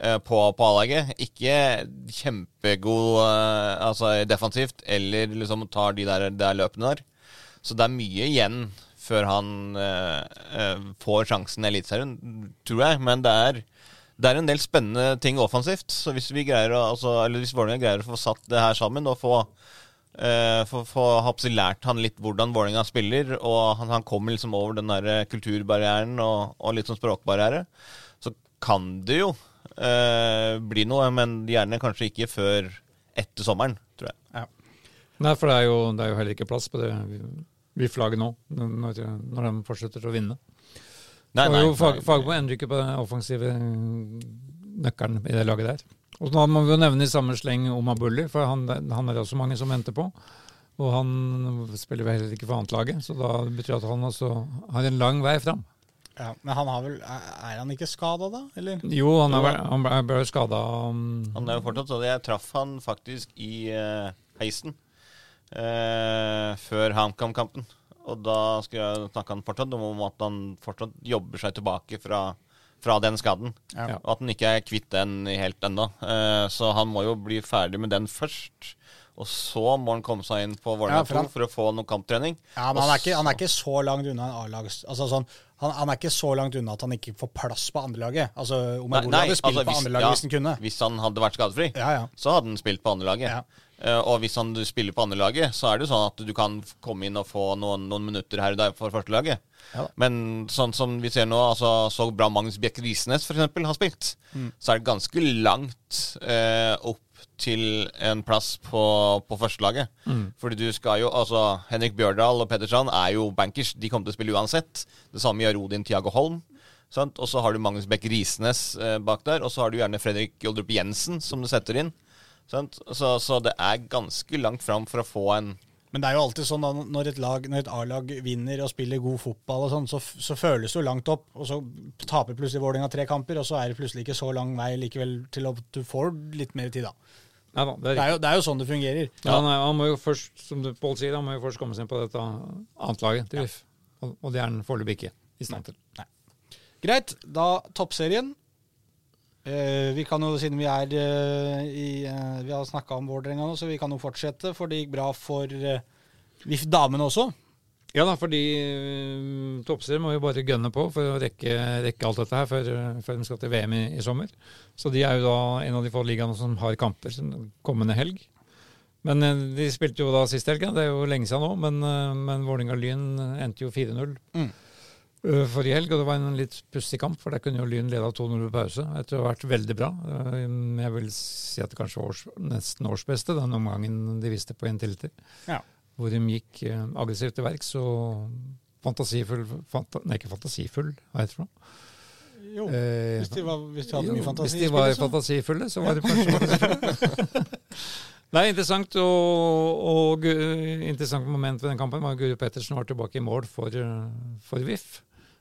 eh, på, på A-laget. Ikke kjempegod eh, altså defensivt, eller liksom tar de der, der løpene der. Så det er mye igjen før han eh, eh, får sjansen i Eliteserien, tror jeg. Men det er, det er en del spennende ting offensivt. Så hvis vi greier å, altså, eller hvis Vålerenga greier å få satt det her sammen og få eh, for, få lært han litt hvordan Vålerenga spiller, og han, han kommer liksom over den der kulturbarrieren og, og litt sånn språkbarriere, så kan det jo eh, bli noe, men gjerne kanskje ikke før etter sommeren, tror jeg. Ja. Nei, for det er, jo, det er jo heller ikke plass på det VIF-laget nå, når, når de fortsetter å vinne. Nei, Så nei, jo Fag. Fagmo endrer ikke på den offensive nøkkelen i det laget der. Og nå må vi jo nevne i samme sleng Omar Bulli, for han, han er det også mange som venter på. Og han spiller vel heller ikke for annetlaget, så da betyr det at han også har en lang vei fram. Ja, men han har vel Er han ikke skada, da? Eller? Jo, han, er, han ble- ble skada um, Han er jo fortsatt så Jeg traff han faktisk i uh, heisen eh, før HamKam-kampen. Og da snakka han fortsatt om at han fortsatt jobber seg tilbake fra, fra den skaden. Ja. Og at han ikke er kvitt den helt ennå. Eh, så han må jo bli ferdig med den først. Og så må han komme seg inn på Vålerenga Ja, for 2 han- for å få noe kamptrening. Ja, men han er ikke, han er ikke så langt unna en A-lags... Altså sånn, han, han er ikke så langt unna at han ikke får plass på andrelaget. Altså, Omar Bola hadde spilt altså, på andrelaget ja, hvis han kunne. Hvis han hadde vært skadefri, Ja, ja. så hadde han spilt på andrelaget. Ja. Uh, og hvis han spiller på andrelaget, så er det jo sånn at du kan komme inn og få noen, noen minutter her og der for førstelaget. Ja. Men sånn som vi ser nå, altså så bra Magnus Bjerk Risnes f.eks. har spilt, Mm. så er det ganske langt eh, opp til en plass på, på førstelaget. Mm. Fordi du skal jo Altså, Henrik Bjørdal og Petterson er jo bankers. De kommer til å spille uansett. Det samme gjør Odin Tiago Holm. Sant? Og så har du Magnus Bech Risnes eh, bak der. Og så har du gjerne Fredrik Joldrup Jensen, som du setter inn. Sant? Så, så det er ganske langt fram for å få en Men det er jo alltid sånn da, når et lag, når et A-lag vinner og spiller god fotball, og sånn, så, så føles det jo langt opp. Og så taper plutselig Vålerenga tre kamper, og så er det plutselig ikke så lang vei likevel til at du får litt mer tid, da. Ja da, det er Det er jo, det er jo sånn det fungerer. Ja, er- han må jo først, som du- Pål sier, han må jo først komme seg inn på dette annet laget til VIF. Og, og det er han foreløpig ikke i stand til. Greit, da toppserien. Eh, vi kan jo, siden vi er eh, i eh, Vi har snakka om Vålerenga nå, så vi kan jo fortsette, for det gikk bra for VIF damene også. Ja da, fordi uh, toppserien må jo bare gønne på for å rekke, rekke alt dette her før, før de skal til VM i, i sommer. Så de er jo da en av de få ligaene som har kamper kommende helg. Men de spilte jo da sist helg, det er jo lenge siden nå, men, men Vålerenga-Lyn endte jo 4-0 Mm. Uh, forrige helg. Og det var en litt pussig kamp, for der kunne jo Lyn leda 2-0 ved pause. Tror det har vært veldig bra. Uh, jeg vil si at det kanskje var års, nesten årsbeste, den omgangen de viste på Intility Ja. hvor de gikk eh, aggressivt til verks og fantasifull fanta, Nei, ikke fantasifull, hva heter det? for noe? Jo, Eh, hvis de, var, hvis de hadde jo, mye fantasi. Hvis de var fantasifulle, så var de kanskje fantasifulle. Nei, interessant og, og interessant moment ved den kampen var at Guri Pettersen var tilbake i mål for, for VIF.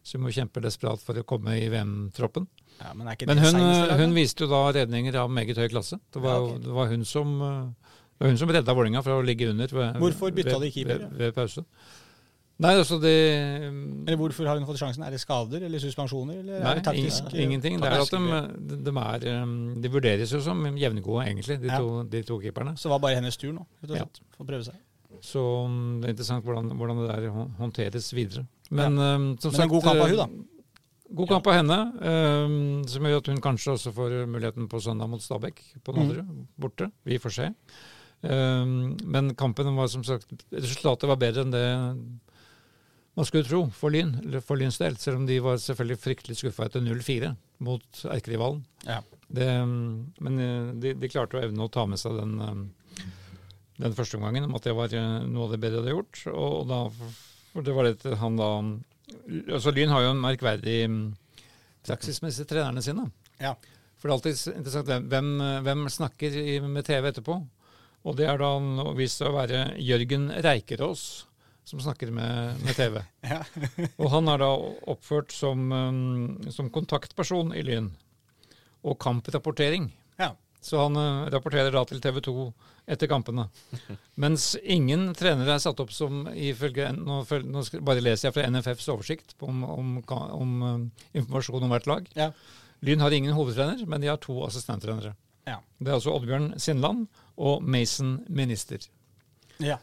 Som jo kjemper desperat for å komme i VM-troppen. Ja, men er ikke Men hun, hun viste jo da redninger av meget høy klasse. Det var, Ja, okay. det var hun som eh, det var hun som redda Vålerenga fra å ligge under ved, Hvorfor bytta ved, de keeper, Ved, ved pause. Nei, altså det Eller hvorfor har hun fått sjansen? Er det skader eller suspensjoner? Eller Nei, det taktisk? ing- ingenting. Det er at taktisk? de, de, er um, De vurderes jo som jevngode, egentlig, de, Ja. to, de to keeperne. Så det var bare hennes tur nå, rett og Ja. slett. For å prøve seg. Så um, det er interessant hvordan, hvordan det der håndteres videre. Men um, som Men en god kamp av hun, da. God kamp av henne, um, som gjør at hun kanskje også får muligheten på søndag mot Stabæk på Mm. Borte. Vi får se. Um, men kampen var som sagt Resultatet var bedre enn det man skulle tro for Lyn, for Lyns del. Selv om de var selvfølgelig fryktelig skuffa etter 0-4 mot erkerivalen. Ja. Det, um, men uh, de, de klarte å evne å ta med seg den, um, den første omgangen, om at det var uh, noe av det bedre de hadde gjort. Og, da, for det var det han da altså Lyn har jo en merkverdig um, praksis med disse trenerne sine. Ja. For det er alltid interessant hvem- hvem, snakker med TV etterpå. Og det er da vist seg å være Jørgen Reikerås som snakker med, med TV. Ja. Og han er da oppført som, um, som kontaktperson i Lyn. Og kamprapportering. ja. Så han uh, rapporterer da til TV 2 etter kampene. Mens ingen trenere er satt opp som ifølge Nå, nå bare leser jeg fra NFFs oversikt om, om, om, om um, informasjon om hvert lag. Ja. Lyn har ingen hovedtrener, men de har to assistenttrenere. Ja. Det er altså Oddbjørn Sindland og Mason Minister. ja.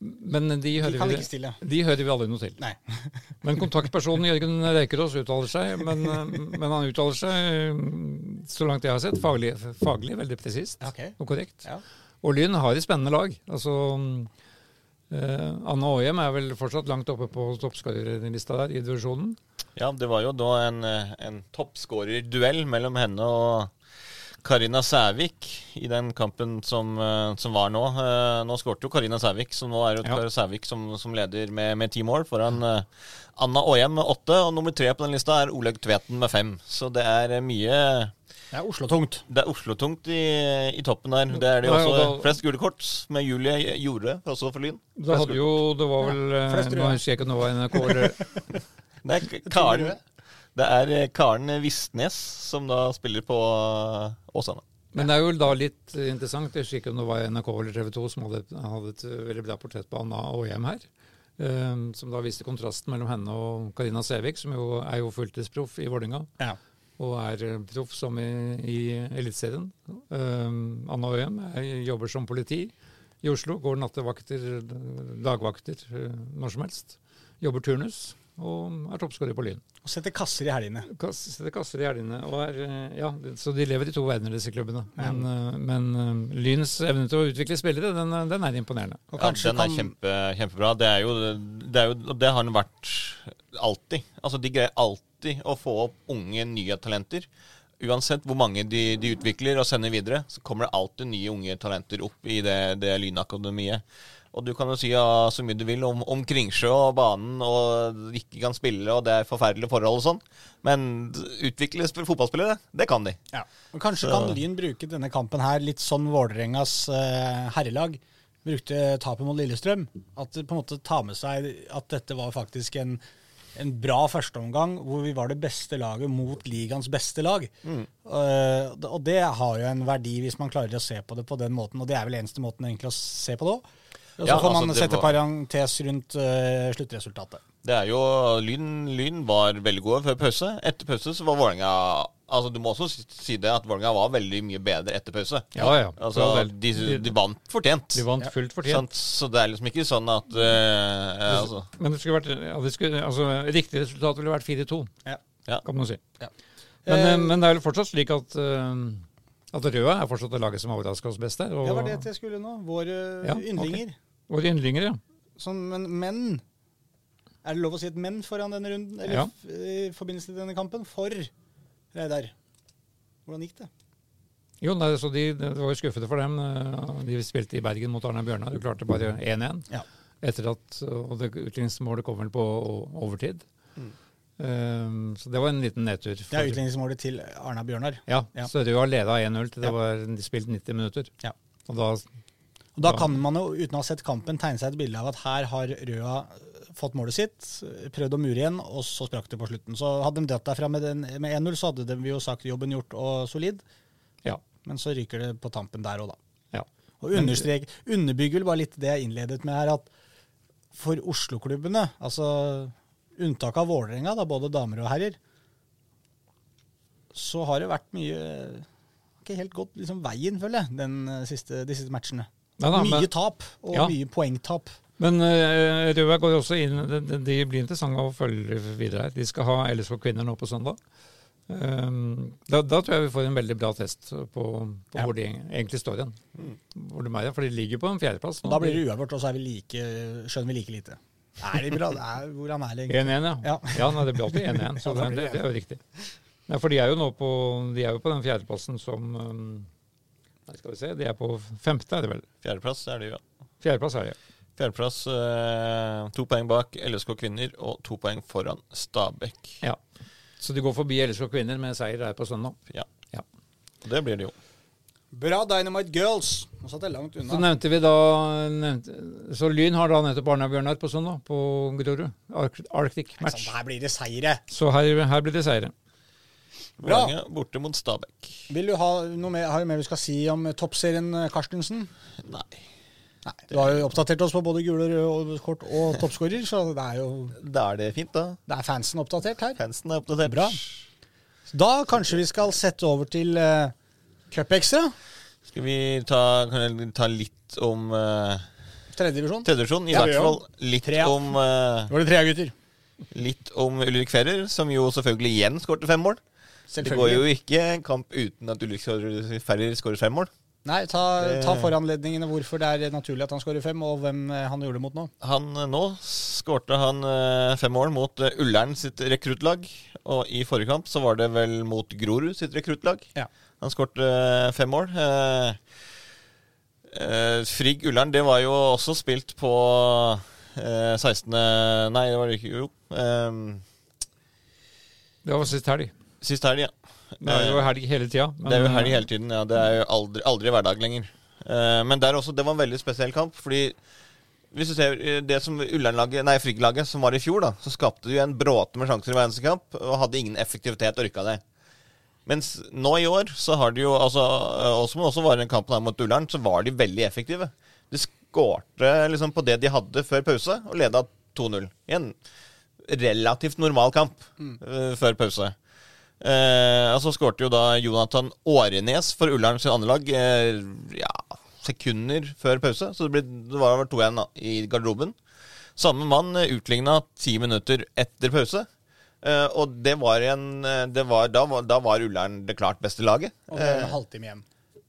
Men de hører, de, vi, de hører vi aldri noe til. Nei. Men kontaktpersonen Jørgen Reikerås uttaler seg, men, eh, men han uttaler seg, mm, så langt jeg har sett, faglig, faglig veldig presist okay. og korrekt. Ja. Og Lyn har et spennende lag. Altså, eh, Anna Aahjem er vel fortsatt langt oppe på toppskårerlista der i divisjonen. Ja, det var jo da en, eh, en toppskårerduell mellom henne og Karina Sævik i den kampen som, eh, som var nå. Eh, Nå skårte jo Karina Sævik, så nå er det Ja. Karina Sævik som, som leder med, med ti mål foran eh, Anna Aahjem med åtte. Og nummer tre på den lista er Olaug Tveten med fem. Så det er mye Det er Oslo-tungt. Det er Oslo-tungt i, i toppen der. Det er det Ja, også da- flest gule kort med Julie Jorde, også for Lyn. Da hadde jo, det var vel ja, flest Nå husker jeg ikke om det var NRK eller Det er K- Karen, det er eh, Karen Vistnes som da spiller på eh, Åsane. Men det er jo da litt interessant. Jeg husker ikke om det var NRK eller TV 2 som hadde, hadde et eh, veldig bra portrett på Anna Aahjem her. Um, som da viste kontrasten mellom henne og Karina Sævik, som jo er jo fulltidsproff i Vålerenga. Ja. Og er proff som i, i Eliteserien. Um, Anna og er- jobber som politi i Oslo. Går nattevakter, dagvakter, når som helst. Jobber turnus og er toppskårer på Lyn. Og setter kasser i helgene. Kass- Setter kasser i helgene. Og er, eh, ja, så de lever i to verdener, disse klubbene. Men, eh, men eh, Lyns evne til å utvikle spillere, den, den er imponerende. Og Ja, den er kan kjempe, kjempebra. Det er jo det, er jo, det har den vært alltid. Altså, De greier alltid å få opp unge, nye talenter. Uansett hvor mange de, de utvikler og sender videre, så kommer det alltid nye unge talenter opp i det, det Lynakademiet. Og du kan jo si ja, så mye du vil om, om Kringsjø og banen og ikke kan spille og det er forferdelige forhold og sånn, men utvikle sp- fotballspillere, det kan de. Ja. Og kanskje Så- kan Lyn bruke denne kampen her litt sånn Vålerengas eh, herrelag brukte tapet mot Lillestrøm. At det på en måte tar med seg at dette var faktisk en, en bra førsteomgang hvor vi var det beste laget mot ligaens beste lag. Eh, og det har jo en verdi hvis man klarer å se på det på den måten, og det er vel eneste måten egentlig å se på det òg. Og så Ja, får man altså, sette var- parentes rundt uh, sluttresultatet. Det er jo Lyn, Lyn var veldig gode før pause. Etter pause så var Vålerenga Altså, du må også si- det at Vålerenga var veldig mye bedre etter pause. Ja, ja. Altså, de, de vant fortjent. De vant Ja. fullt fortjent. Sant? Så det er liksom ikke sånn at ja, altså, Men det skulle vært, ja, det skulle, altså, riktig resultat ville vært 4-2, Ja. Ja. kan man si. Ja. Men, Eh, men det er vel fortsatt slik at, uh, at Røa er fortsatt det laget som overrasker oss best der. Og, Det var det jeg skulle nå. Våre Ja, yndlinger. Våre yndlinger, ja. Sånn, men, men Er det lov å si et men foran denne runden? Eller Ja. i forbindelse til denne kampen? For Reidar, hvordan gikk det? Jo, nei, så de, det var jo skuffende for dem. eh, De spilte i Bergen mot Arna Bjørnar og klarte bare 1-1. Ja. Etter at, og det utligningsmålet kom vel på overtid. overtid. Um, så det var en liten nedtur. Det er utligningsmålet til Arna Bjørnar. Ja, Ja. så Røa leda 1-0 til det Ja. var de spilt 90 minutter. Ja. Og da Og Da kan man jo, uten å ha sett kampen, tegne seg et bilde av at her har Røa fått målet sitt, prøvd å mure igjen, og så sprakk det på slutten. Så hadde de dratt derfra med, med 1-0, så hadde de jo sagt jobben gjort og solid. Ja. Men så ryker det på tampen der òg, da. ja. Og understrek, underbygger vel bare litt det jeg innledet med her, at for Oslo-klubbene, altså unntak av Vålerenga, da, både damer og herrer, så har det vært mye Ikke helt gått liksom veien, føler jeg, den eh, siste, de siste matchene. Nei da, mye men- tap, og Ja. mye poengtap. Men uh, Røa går også inn de, de- blir interessante å følge videre her. De skal ha LSK kvinner nå på søndag. Um, da, da tror jeg vi får en veldig bra test på, på Ja. hvor de egentlig står igjen. Hvor de er, For de ligger på en fjerdeplass. da blir det uavgjort, og så er vi like, skjønner vi like lite. Er de bra? Er, hvordan er det egentlig? 1-1, ja. Ja. ja. nei, det blir alltid 1-1, så det, det. det er jo riktig. Nei, for de er jo nå på, de er jo på den fjerdeplassen som um, Nei, skal vi se, de er på femte, er det vel? Fjerdeplass er det ja. Fjerdeplass er det. Fjerdeplass, eh, to poeng bak LSK kvinner og to poeng foran Stabæk. Ja. Så de går forbi LSK kvinner med seier her på søndag. Ja. Ja. Det blir det jo. Bra Dynamite Girls! Nå satt jeg langt unna. Så nevnte vi da nevnte, Så Lyn har da nettopp Arna Bjørnar på søndag, på Grorud. Arctic match. sant, match. Her blir det seire. Så her, her blir det seire. Bra. Vålerenga borte mot Stabæk. Vil du ha noe mer, har du mer du skal si om eh, toppserien, eh, Karstensen? Nei. Nei, Du har jo oppdatert oss på både gule og røde kort og toppskårer, så det er jo Da er det fint, da. det er fansen oppdatert her. Fansen er oppdatert. Bra. Da kanskje vi skal sette over til uh, cupekstra. Skal vi ta, kan jeg ta litt om uh, Tredjedivisjon. tredjedivisjon? I Ja, hvert fall litt trea. om uh, var det tre gutter. Litt om Ulrik Ferrer, som jo selvfølgelig igjen skårte fem mål. Det går jo ikke en kamp uten at Ulrik Ferrer skårer fem mål. Nei, ta, ta foranledningene hvorfor det er naturlig at han skårer fem, og hvem eh, han gjorde det mot nå. Han eh, Nå skårte han eh, fem mål mot Ullern sitt rekruttlag. Og i forrige kamp så var det vel mot Grorud sitt rekruttlag. Ja. Han skårte fem mål. Eh, eh, Frigg Ullern, det var jo også spilt på eh, 16. Nei, det var det ikke. Jo. Det var sist helg. Sist helg, ja. Det er jo helg hele tida. Det er jo helg hele tiden, ja. Det er jo aldri, aldri hverdag lenger. Eh, men der også, det var en veldig spesiell kamp, fordi hvis du ser eh, det som Ullern-laget, nei, Frigg-laget som var i fjor, da, så skapte de jo en bråte med sjanser i hver eneste kamp, og hadde ingen effektivitet orka det. Mens nå i år, så har de jo altså, også Og som også var i den kampen her mot Ullern, så var de veldig effektive. De skårte liksom på det de hadde før pause, og leda 2-0. I en relativt normal kamp eh, før pause. Eh, og så skårte jo da Jonathan Årenes for Ullern sin andre lag eh, ja, sekunder før pause. Så det, ble, det var vel 2-1 i garderoben. Samme mann uh, utligna ti minutter etter pause. Eh, og det var en eh, det var, da, var, da var Ullern det klart beste laget. Og det Eh, en halvtime igjen.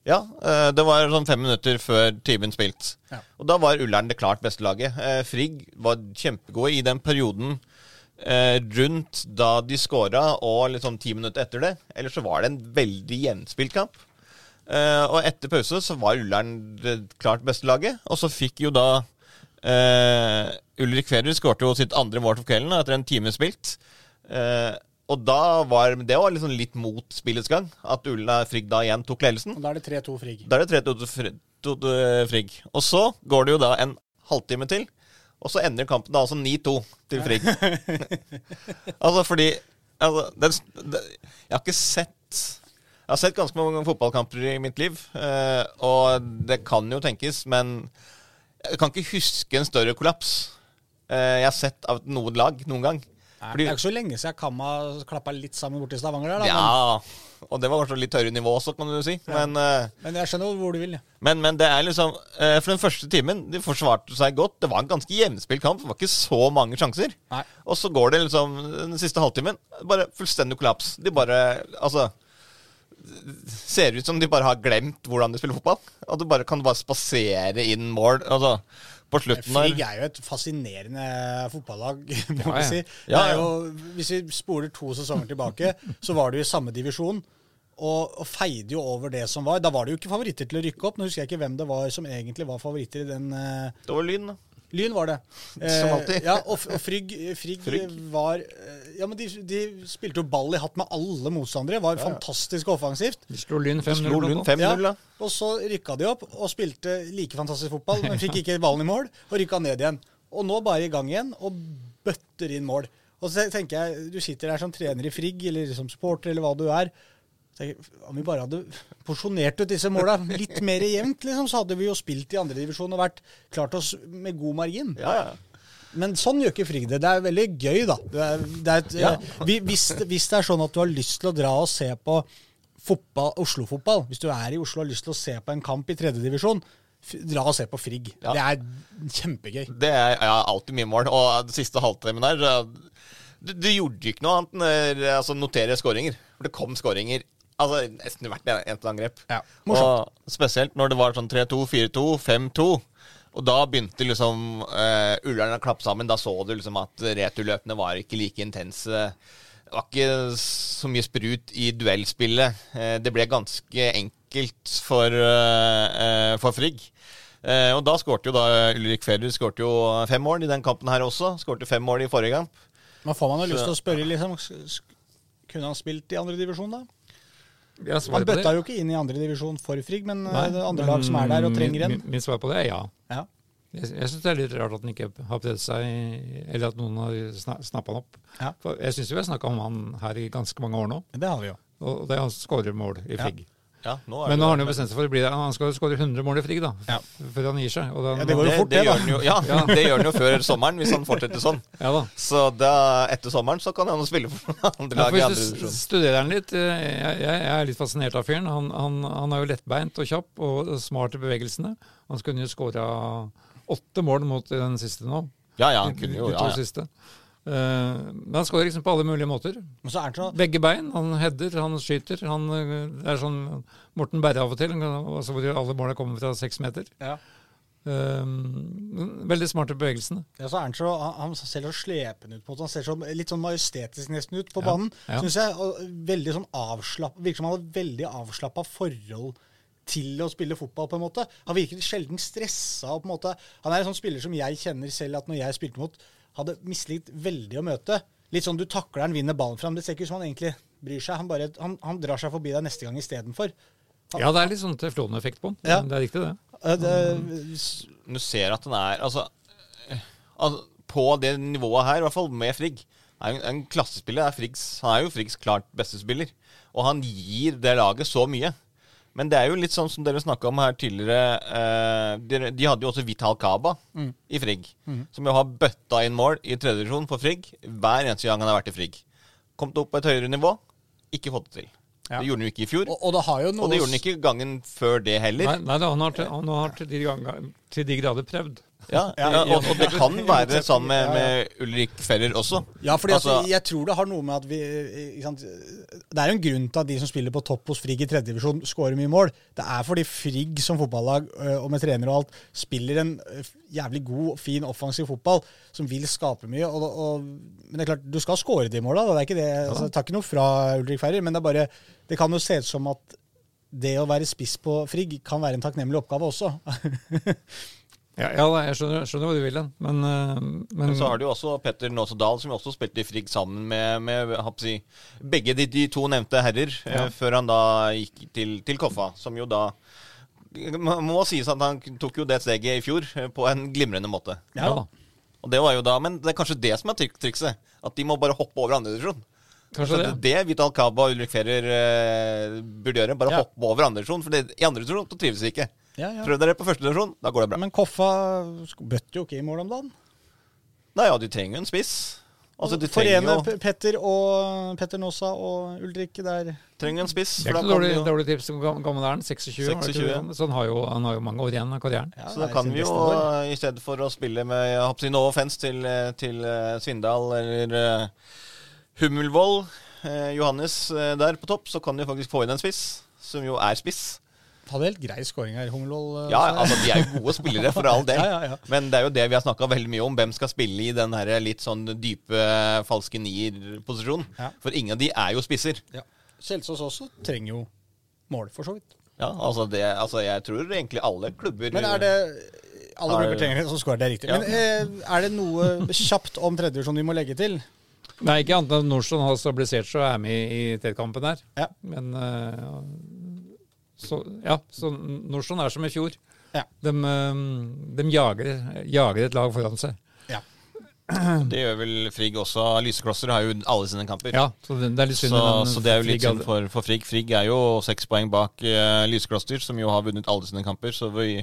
ja, eh, det var sånn fem minutter før timen spilt. Ja. Og da var Ullern det klart beste laget. Eh, Frigg var kjempegode i den perioden eh, rundt da de scora, og liksom ti minutter etter det. Ellers så var det en veldig gjenspilt kamp. Eh, og etter pause så var Ullern det klart beste laget. Og så fikk jo da Eh, Ulrik Federer skårte jo sitt andre mål for kvelden etter en time spilt. Eh, og da var det var liksom litt mot spillets gang at Ulla Frigg da igjen tok ledelsen. Og da er det 3-2 Frigg. Da er det 3-2 til Fri- to- til Frigg. Og så går det jo da en halvtime til, og så ender kampen da altså 9-2 til Frigg. altså fordi altså, den, den, Jeg har ikke sett Jeg har sett ganske mange fotballkamper i mitt liv, eh, og det kan jo tenkes, men jeg kan ikke huske en større kollaps eh, jeg har sett av noe lag noen gang. Nei, Fordi- det er ikke så lenge siden Kamma klappa litt sammen borti Stavanger. der da, Ja, og det var kanskje litt høyere nivå også, kan du si. Men uh, men, men jeg skjønner hvor du vil. Ja. Men, men det er liksom uh, For den første timen De forsvarte seg godt. Det var en ganske jevnspilt kamp. Det var ikke så mange sjanser. Nei. Og så går det liksom den siste halvtimen bare fullstendig kollaps. De bare Altså Ser ut som de bare har glemt hvordan de spiller fotball. Og du bare kan bare spasere inn mål. Altså på slutten Frigg er jo et fascinerende fotballag, må Ja, ja. si. Ja, jo, hvis vi spoler to sesonger tilbake, så var det jo i samme divisjon. Og, og feide jo over det som var. Da var det jo ikke favoritter til å rykke opp. Nå husker jeg ikke hvem det var som egentlig var favoritter i den Uh... Det var Lyn, da. Lyn var det. Som alltid. ja, og, og Frigg, Frigg, Frigg. var eh, Ja, men de, de spilte jo ball i hatt med alle motstandere. Var fantastisk offensivt. De slo Lyn 5-0. Slo Lyn 5-0, da. Og så rykka de opp og spilte like fantastisk fotball, men fikk ikke ballen i mål, og rykka ned igjen. Og nå bare i gang igjen og bøtter inn mål. Og så tenker jeg, du sitter der som trener i Frigg, eller som supporter, eller hva du er. Om vi bare hadde porsjonert ut disse måla litt mer jevnt, liksom, så hadde vi jo spilt i andredivisjon og vært klart oss med god margin. Ja, ja. Men sånn gjør ikke Frigg det. Det er veldig gøy, da. Det er, det er et, Ja. eh, vi- hvis, hvis det er sånn at du har lyst til å dra og se på Oslo-fotball, hvis du er i Oslo og har lyst til å se på en kamp i tredjedivisjon, dra og se på Frigg. Det er kjempegøy. Det er alltid min mål. Og den siste halvtimen der du, du gjorde ikke noe annet enn eh, altså, notere skåringer. For det kom skåringer altså, nesten hvert eneste angrep. Ja, morsomt. Og spesielt når det var sånn 3-2, 4-2, 5-2. Og da begynte liksom uh, Ullern å klappe sammen. Da så du liksom at returløpene var ikke like intense. Det var ikke så mye sprut i duellspillet. Uh, det ble ganske enkelt for, uh, eh, for Frigg. Eh, og da skårte jo da Ulrik Federer skårte jo fem mål i den kampen her også. Skårte fem mål i forrige kamp. Men får man jo lyst til å spørre, liksom Kunne han spilt i andredivisjon, da? Ja, Han bøtta jo ikke inn i andredivisjon for Frigg, men eh, Nei, det er andre lag som er der og trenger en. Min, min svar på det er ja. Ja. Jeg, jeg syns det er litt rart at han ikke har prøvd seg, eller at noen har sna, snappa han opp. Ja. For jeg syns vi har snakka om han her i ganske mange år nå, Det har vi jo. og det er han skårer mål i. Frigg. Ja, nå er Men nå har han jo bestemt seg for å bli det. Han skal jo skåre 100 mål i Frigg, da, Ja. før han gir seg. Og da, Ja, det går jo fort, det det, da. gjør han jo, ja, det gjør han jo før sommeren, hvis han fortsetter sånn. Ja da. Så da, etter sommeren så kan han jo spille for andre lag Ja, hvis du studerer han litt eh, jeg, jeg jeg er litt fascinert av fyren. Han, han, han er jo lettbeint og kjapp og smart i bevegelsene. Han skulle jo skåra åtte mål mot den siste nå. Ja, ja, han kunne jo de to ja, ja. siste. Eh, men han skårer liksom på alle mulige måter. Men så er så Begge bein. Han header, han skyter. Han, eh, det er sånn Morten Berre av og til, altså hvor alle målene kommer fra seks meter. ja. Um, veldig smarte bevegelsene. Ja, så er han, så, han, han ser så slepen ut på det. Han ser så, litt sånn majestetisk nesten ut på Ja, banen. ja. Synes jeg, og veldig sånn avslapp, Virker som han har veldig avslappa forhold til å spille fotball. på en måte. Han virker sjelden stressa. på en måte, Han er en sånn spiller som jeg kjenner selv at når jeg spilte mot, hadde mislikt veldig å møte. Litt sånn du takler han, vinner ballen fram. Det ser ikke ut som han egentlig bryr seg. Han, bare, han, han drar seg forbi deg neste gang istedenfor. Ja, det er litt sånn tefloneffekt på han. Ja. Det er riktig, det. Det, Du ser at han er altså På det nivået her, i hvert fall med Frigg. Er en, en klassespiller. Er Friggs, han er jo Friggs klart beste spiller. Og han gir det laget så mye. Men det er jo litt sånn som dere snakka om her tidligere. Eh, de, de hadde jo også Vital Kaba i Frigg. Som jo har bøtta inn mål i tredjedivisjon for Frigg hver eneste gang han har vært i Frigg. Kommet opp på et høyere nivå, ikke fått det til. Ja. Det gjorde han jo ikke i fjor. og, og det har jo noe Og det gjorde han ikke gangen før det heller. Nei, nei da, han har, til, han har til, de ganger, til de grader prøvd. Ja, Ja, ja. og, og det kan være sånn med, med Ulrik Ferrer også. Ja, for Altså- jeg tror det har noe med at vi? Det er jo en grunn til at de som spiller på topp hos Frigg i tredjedivisjon, skårer mye mål. Det er fordi Frigg som fotballag og med trener og alt spiller en jævlig god, fin, offensiv fotball som vil skape mye. Og, og, men det er klart, du skal skåre de måla. Det er ikke det, altså, jeg tar ikke noe fra Ulrik Ferrer, men det er bare Det kan jo se ut som at det å være spiss på Frigg kan være en takknemlig oppgave også. Ja, ja jeg skjønner, skjønner hva du vil hen, men, eh, men, Men så har du jo også Petter Nåse Dahl, som jo også spilte i Frigg sammen med, med si, begge de, de to nevnte herrer, Ja. eh, før han da gikk til, til Koffa, som jo da må sies at han tok jo det steget i fjor eh, på en glimrende måte. ja, da. Og det var jo da, Men det er kanskje det som er trik trikset. At de må bare hoppe over andre divisjon. Kanskje det. det det Vital Kaba og Ulrik Ferrer eh, burde gjøre. Bare Ja. hoppe over andre divisjon. For det, i andre divisjon trives de ikke. Ja, ja. Prøv dere på første divisjon, da går det bra. Men Koffa bøtte jo ikke i mål om dagen. Nei, ja, de trenger jo en spiss. Altså, de Forene trenger jo Petter og Petter Nåsa og Ulrikke der. trenger en spiss. Det er ikke da noe kan dårlig, jo- dårlig tips. Gammel er han? 26? var det ikke 26. Så han har, jo, han har jo mange år igjen av karrieren. Ja, Så da kan vi jo, år. i stedet for å spille med å No offense til, eh, til eh, Svindal eller uh, Hummelvoll, uh, Johannes uh, der på topp, så kan de faktisk få inn en spiss, som jo er spiss. Hadde helt grei scoring her, Hummelvoll. Ja, altså De er jo gode spillere, for all del. Ja, ja, ja. Men det er jo det vi har snakka veldig mye om. Hvem skal spille i den her litt sånn dype falske nier-posisjonen? Ja. For ingen av de er jo spisser. Ja. Kjelsås også trenger jo mål, for så vidt. Ja, altså, det, altså Jeg tror egentlig alle klubber Men er det Alle klubber trenger det, så skårer det riktig. Ja. Men eh, er det noe kjapt om tredjevisjon vi må legge til? Nei, ikke annet enn at Nordstrand har stabilisert seg og er med i tredjekampen her. Ja. Men eh, så, Ja, så Nordstrand er som i fjor. Ja. De, eh, de jager, jager et lag foran seg. Ja. Det gjør vel Frigg også. Lyseklosser har jo alle sine kamper. Ja, så det, er litt synd. Så, så det er jo litt synd for, for Frigg. Frigg er jo seks poeng bak uh, Lysekloster, som jo har vunnet alle sine kamper. Så vi,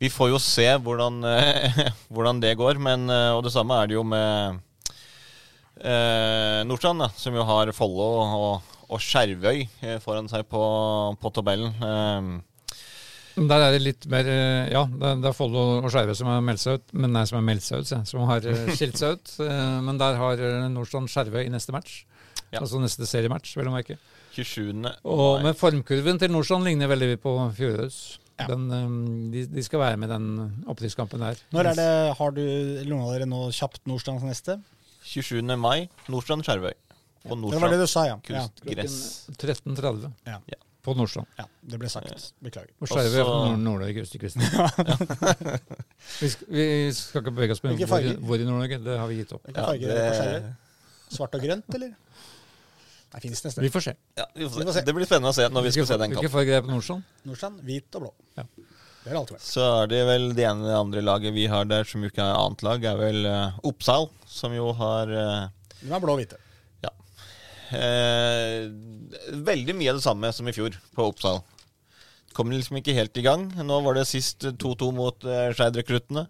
vi får jo se hvordan, uh, hvordan det går. Men, uh, og det samme er det jo med uh, Nordstrand, da, som jo har Follo og, og Skjervøy eh, foran seg på, på tabellen. Eh, Der er det litt mer eh, Ja, det er, er Follo og Skjervøy som har meldt seg ut. Men nei, som har meldt seg ut, som har eh, skilt seg ut. Men der har Nordstrand Skjervøy i neste match. Ja. Altså neste seriematch, vel å merke. 27. Og, med formkurven til Nordstrand ligner veldig på fjorårets. Ja. Den, de, de skal være med den opprykkskampen der. Når er det, Har du lunga dere nå kjapt Nordstrands neste? 27. mai, Nordstrand Skjervøy. På Det var det du sa, ja. ja. kunstgress. 13.30 Ja. Ja. på Nordstrand. ja. Det ble sagt. Beklager. Og skeive er fra Nord- Nord-Norge, vi, skal, ikke bevege oss på hvor, hvor i Nord-Norge. Det har vi gitt opp. Hvilken Ja, farge er det på det- Svart og grønt, eller? Nei, finnes nesten. Vi får se. Ja, vi får Vi får se. Det blir spennende å se når vi skal se den Hvilke farger er på Nordstrand? Nordstrand, hvit og blå. Ja. Det har alltid vært. Så er det vel det ene det andre laget vi har der som jo ikke er annet lag, er vel uh, Oppsal, som jo har uh, De er blå og hvite. Eh, veldig mye av det samme som i fjor på Oppsal. Kom liksom ikke helt i gang. Nå var det sist 2-2 mot eh, Skeid-rekruttene.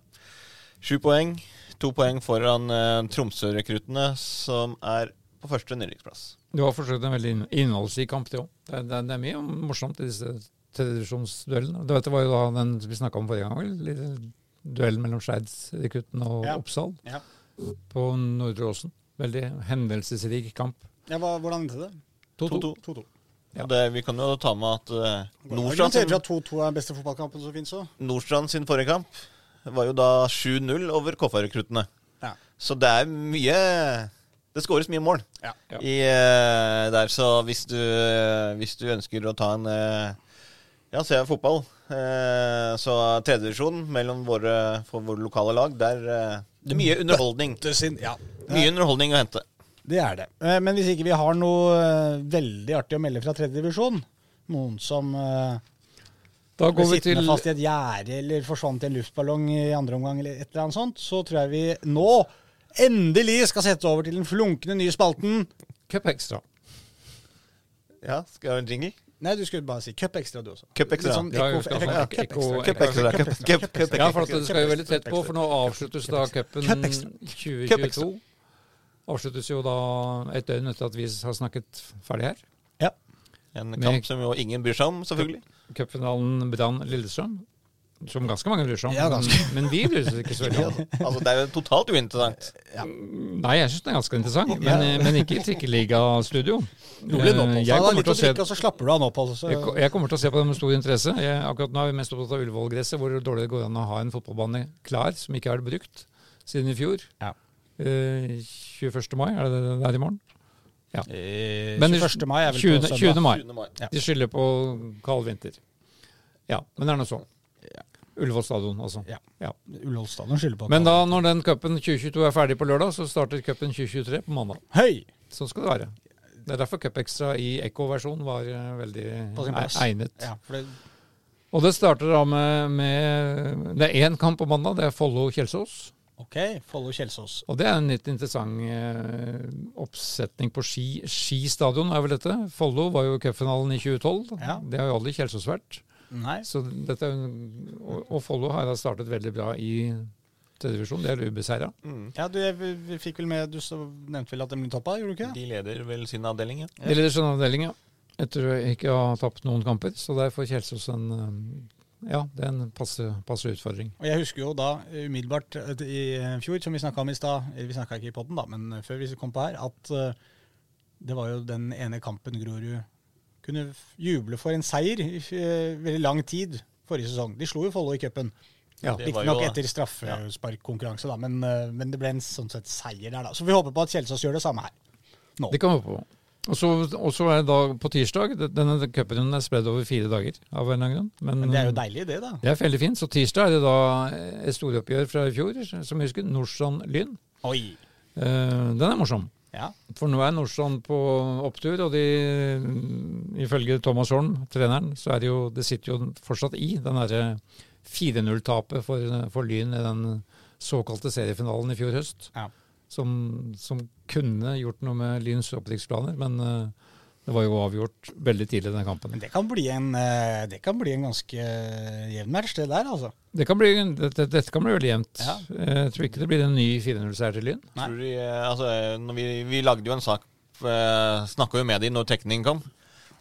Sju poeng. To poeng foran uh, Tromsø-rekruttene, som er på første nedrykksplass. Du har forsøkt en veldig inn- innholdsrik kamp, det òg. Det, er- det, det er mye morsomt i disse tredjedivisjonsduellene. Det var jo da den vi snakka om forrige gang, vel? Duellen mellom Skeidsrekrutten og Ja. Oppsal Ja. på Nordre Åsen. Veldig hendelsesrik kamp. Ja, hva, hvordan endte det? 2-2. 2-2. Ja. Det, vi kan jo ta med at uh, Nordstrand, sin, at 2-2 er den beste fotballkampen som finnes òg. Nordstrand sin forrige kamp var jo da 7-0 over Koffa-rekruttene. Ja. Så det er mye Det skåres mye mål Ja. Ja. i, uh, der. Så hvis du, hvis du ønsker å ta en eh, Ja, se fotball, uh, så tredjedivisjon mellom våre, for våre lokale lag, der uh, det er mye underholdning. Sin, ja. Mye underholdning å hente. Det er det. Eh, Men hvis ikke vi har noe eh, veldig artig å melde fra tredje divisjon, noen som eh, Da går vi sittende til fast i et gjerde eller forsvant i en luftballong i andre omgang eller et eller annet sånt, så tror jeg vi nå endelig skal sette over til den flunkende nye spalten. Cup Extra. Ja, skal jeg ha en jingle? Nei, du skulle bare si Cup Extra, du også. Cup Extra. Sånn Ja, for at det skal jo veldig tett på, for nå avsluttes da cupen Cup 2022. Avsluttes jo da et døgn etter at vi har snakket ferdig her. Ja. En Med- kamp som jo ingen bryr seg om, selvfølgelig. Cupfinalen Brann-Lillestrøm. Som ganske mange bryr seg om. Ja. Men, men vi bryr oss ikke så veldig om. Altså, det er jo totalt uinteressant. Nei, jeg syns den er ganske interessant, men, men ikke i trikkeligastudio. Eh, Jeg kommer til å å se og så slapper du av nå, jeg kommer til å se på det med stor interesse. Jeg, akkurat nå er vi mest opptatt av Ullevål-gresset, hvor dårlig det går an å ha en fotballbane klar som ikke er brukt siden i fjor. Ja. Eh, 21. mai, er det det det er i morgen? Eh, Men 21. mai er vel 20. på 20. mai. 20. mai. Ja. De skylder på kald vinter. Ja, men det er nå sånn. Ullevål stadion, altså. Ja. Ja. Ullevål stadion skylder på Men da, når den cupen 2022 er ferdig på lørdag, så starter cupen 2023 på mandag. Hei! Sånn skal det være. Det er derfor Cup Extra i Echo-versjon var eh, veldig e- egnet. Ja, for det, Og det starter da med, med Det er én kamp på mandag, det er Follo-Kjelsås. Ok, Follo-Kjelsås. Og det er en litt interessant eh, oppsetning på ski. Skistadion er vel dette. Follo var jo cupfinalen i 2012. Ja. Det har jo aldri Kjelsås vært. Nei. Så dette er, jo- og, og Follo har da startet veldig bra i tredjedivisjon. Det er ubeseira. Mm. Ja, du vi fikk vel med Du så, nevnte vel at de ble toppa, gjorde du ikke? De leder vel sin avdeling, ja. De leder sin avdeling, ja. Etter å ikke ha tapt noen kamper. Så der får Kjelsås en eh, Ja, det er en passe, passe utfordring. Og jeg husker jo da eh, umiddelbart eh, i eh, fjor, som vi snakka om i stad, vi snakka ikke i poden, da, men før vi kom på her, at det var jo den ene kampen Grorud kunne juble for en seier i veldig lang tid forrige sesong. De slo jo Follo i cupen. Ja. Riktignok etter straffesparkkonkurranse, da, men, men det ble en sånn sett seier der, da. Så vi håper på at Kjelsås gjør det samme her. Nå. Det kan vi håpe på. Og så og så er det da på tirsdag Denne cuprunden er spredd over fire dager. av en grunn. Men, Men det er jo deilig, det, da. det er veldig fint. Så tirsdag er det da et storoppgjør fra i fjor, som vi husker. Nordstrand-Lyn. Oi. Uh, den er morsom. Ja. For nå er Nordstrand på opptur, og de, ifølge Thomas Holm, treneren, så er det jo Det sitter jo fortsatt i den derre 4-0-tapet for, for Lyn i den såkalte seriefinalen i fjor høst. Ja. Som, som kunne gjort noe med Lyns opptrykksplaner, men uh, det var jo avgjort veldig tidlig i den kampen. Men det kan bli en, uh, det kan bli en ganske eh, jevn match, det der, altså. Det kan bli, dette, dette kan bli veldig jevnt. Ja. Jeg tror ikke det blir en ny 4-0-seier til Lyn. De, altså, når vi, vi lagde jo en sak, snakka jo med dem når tekningen kom,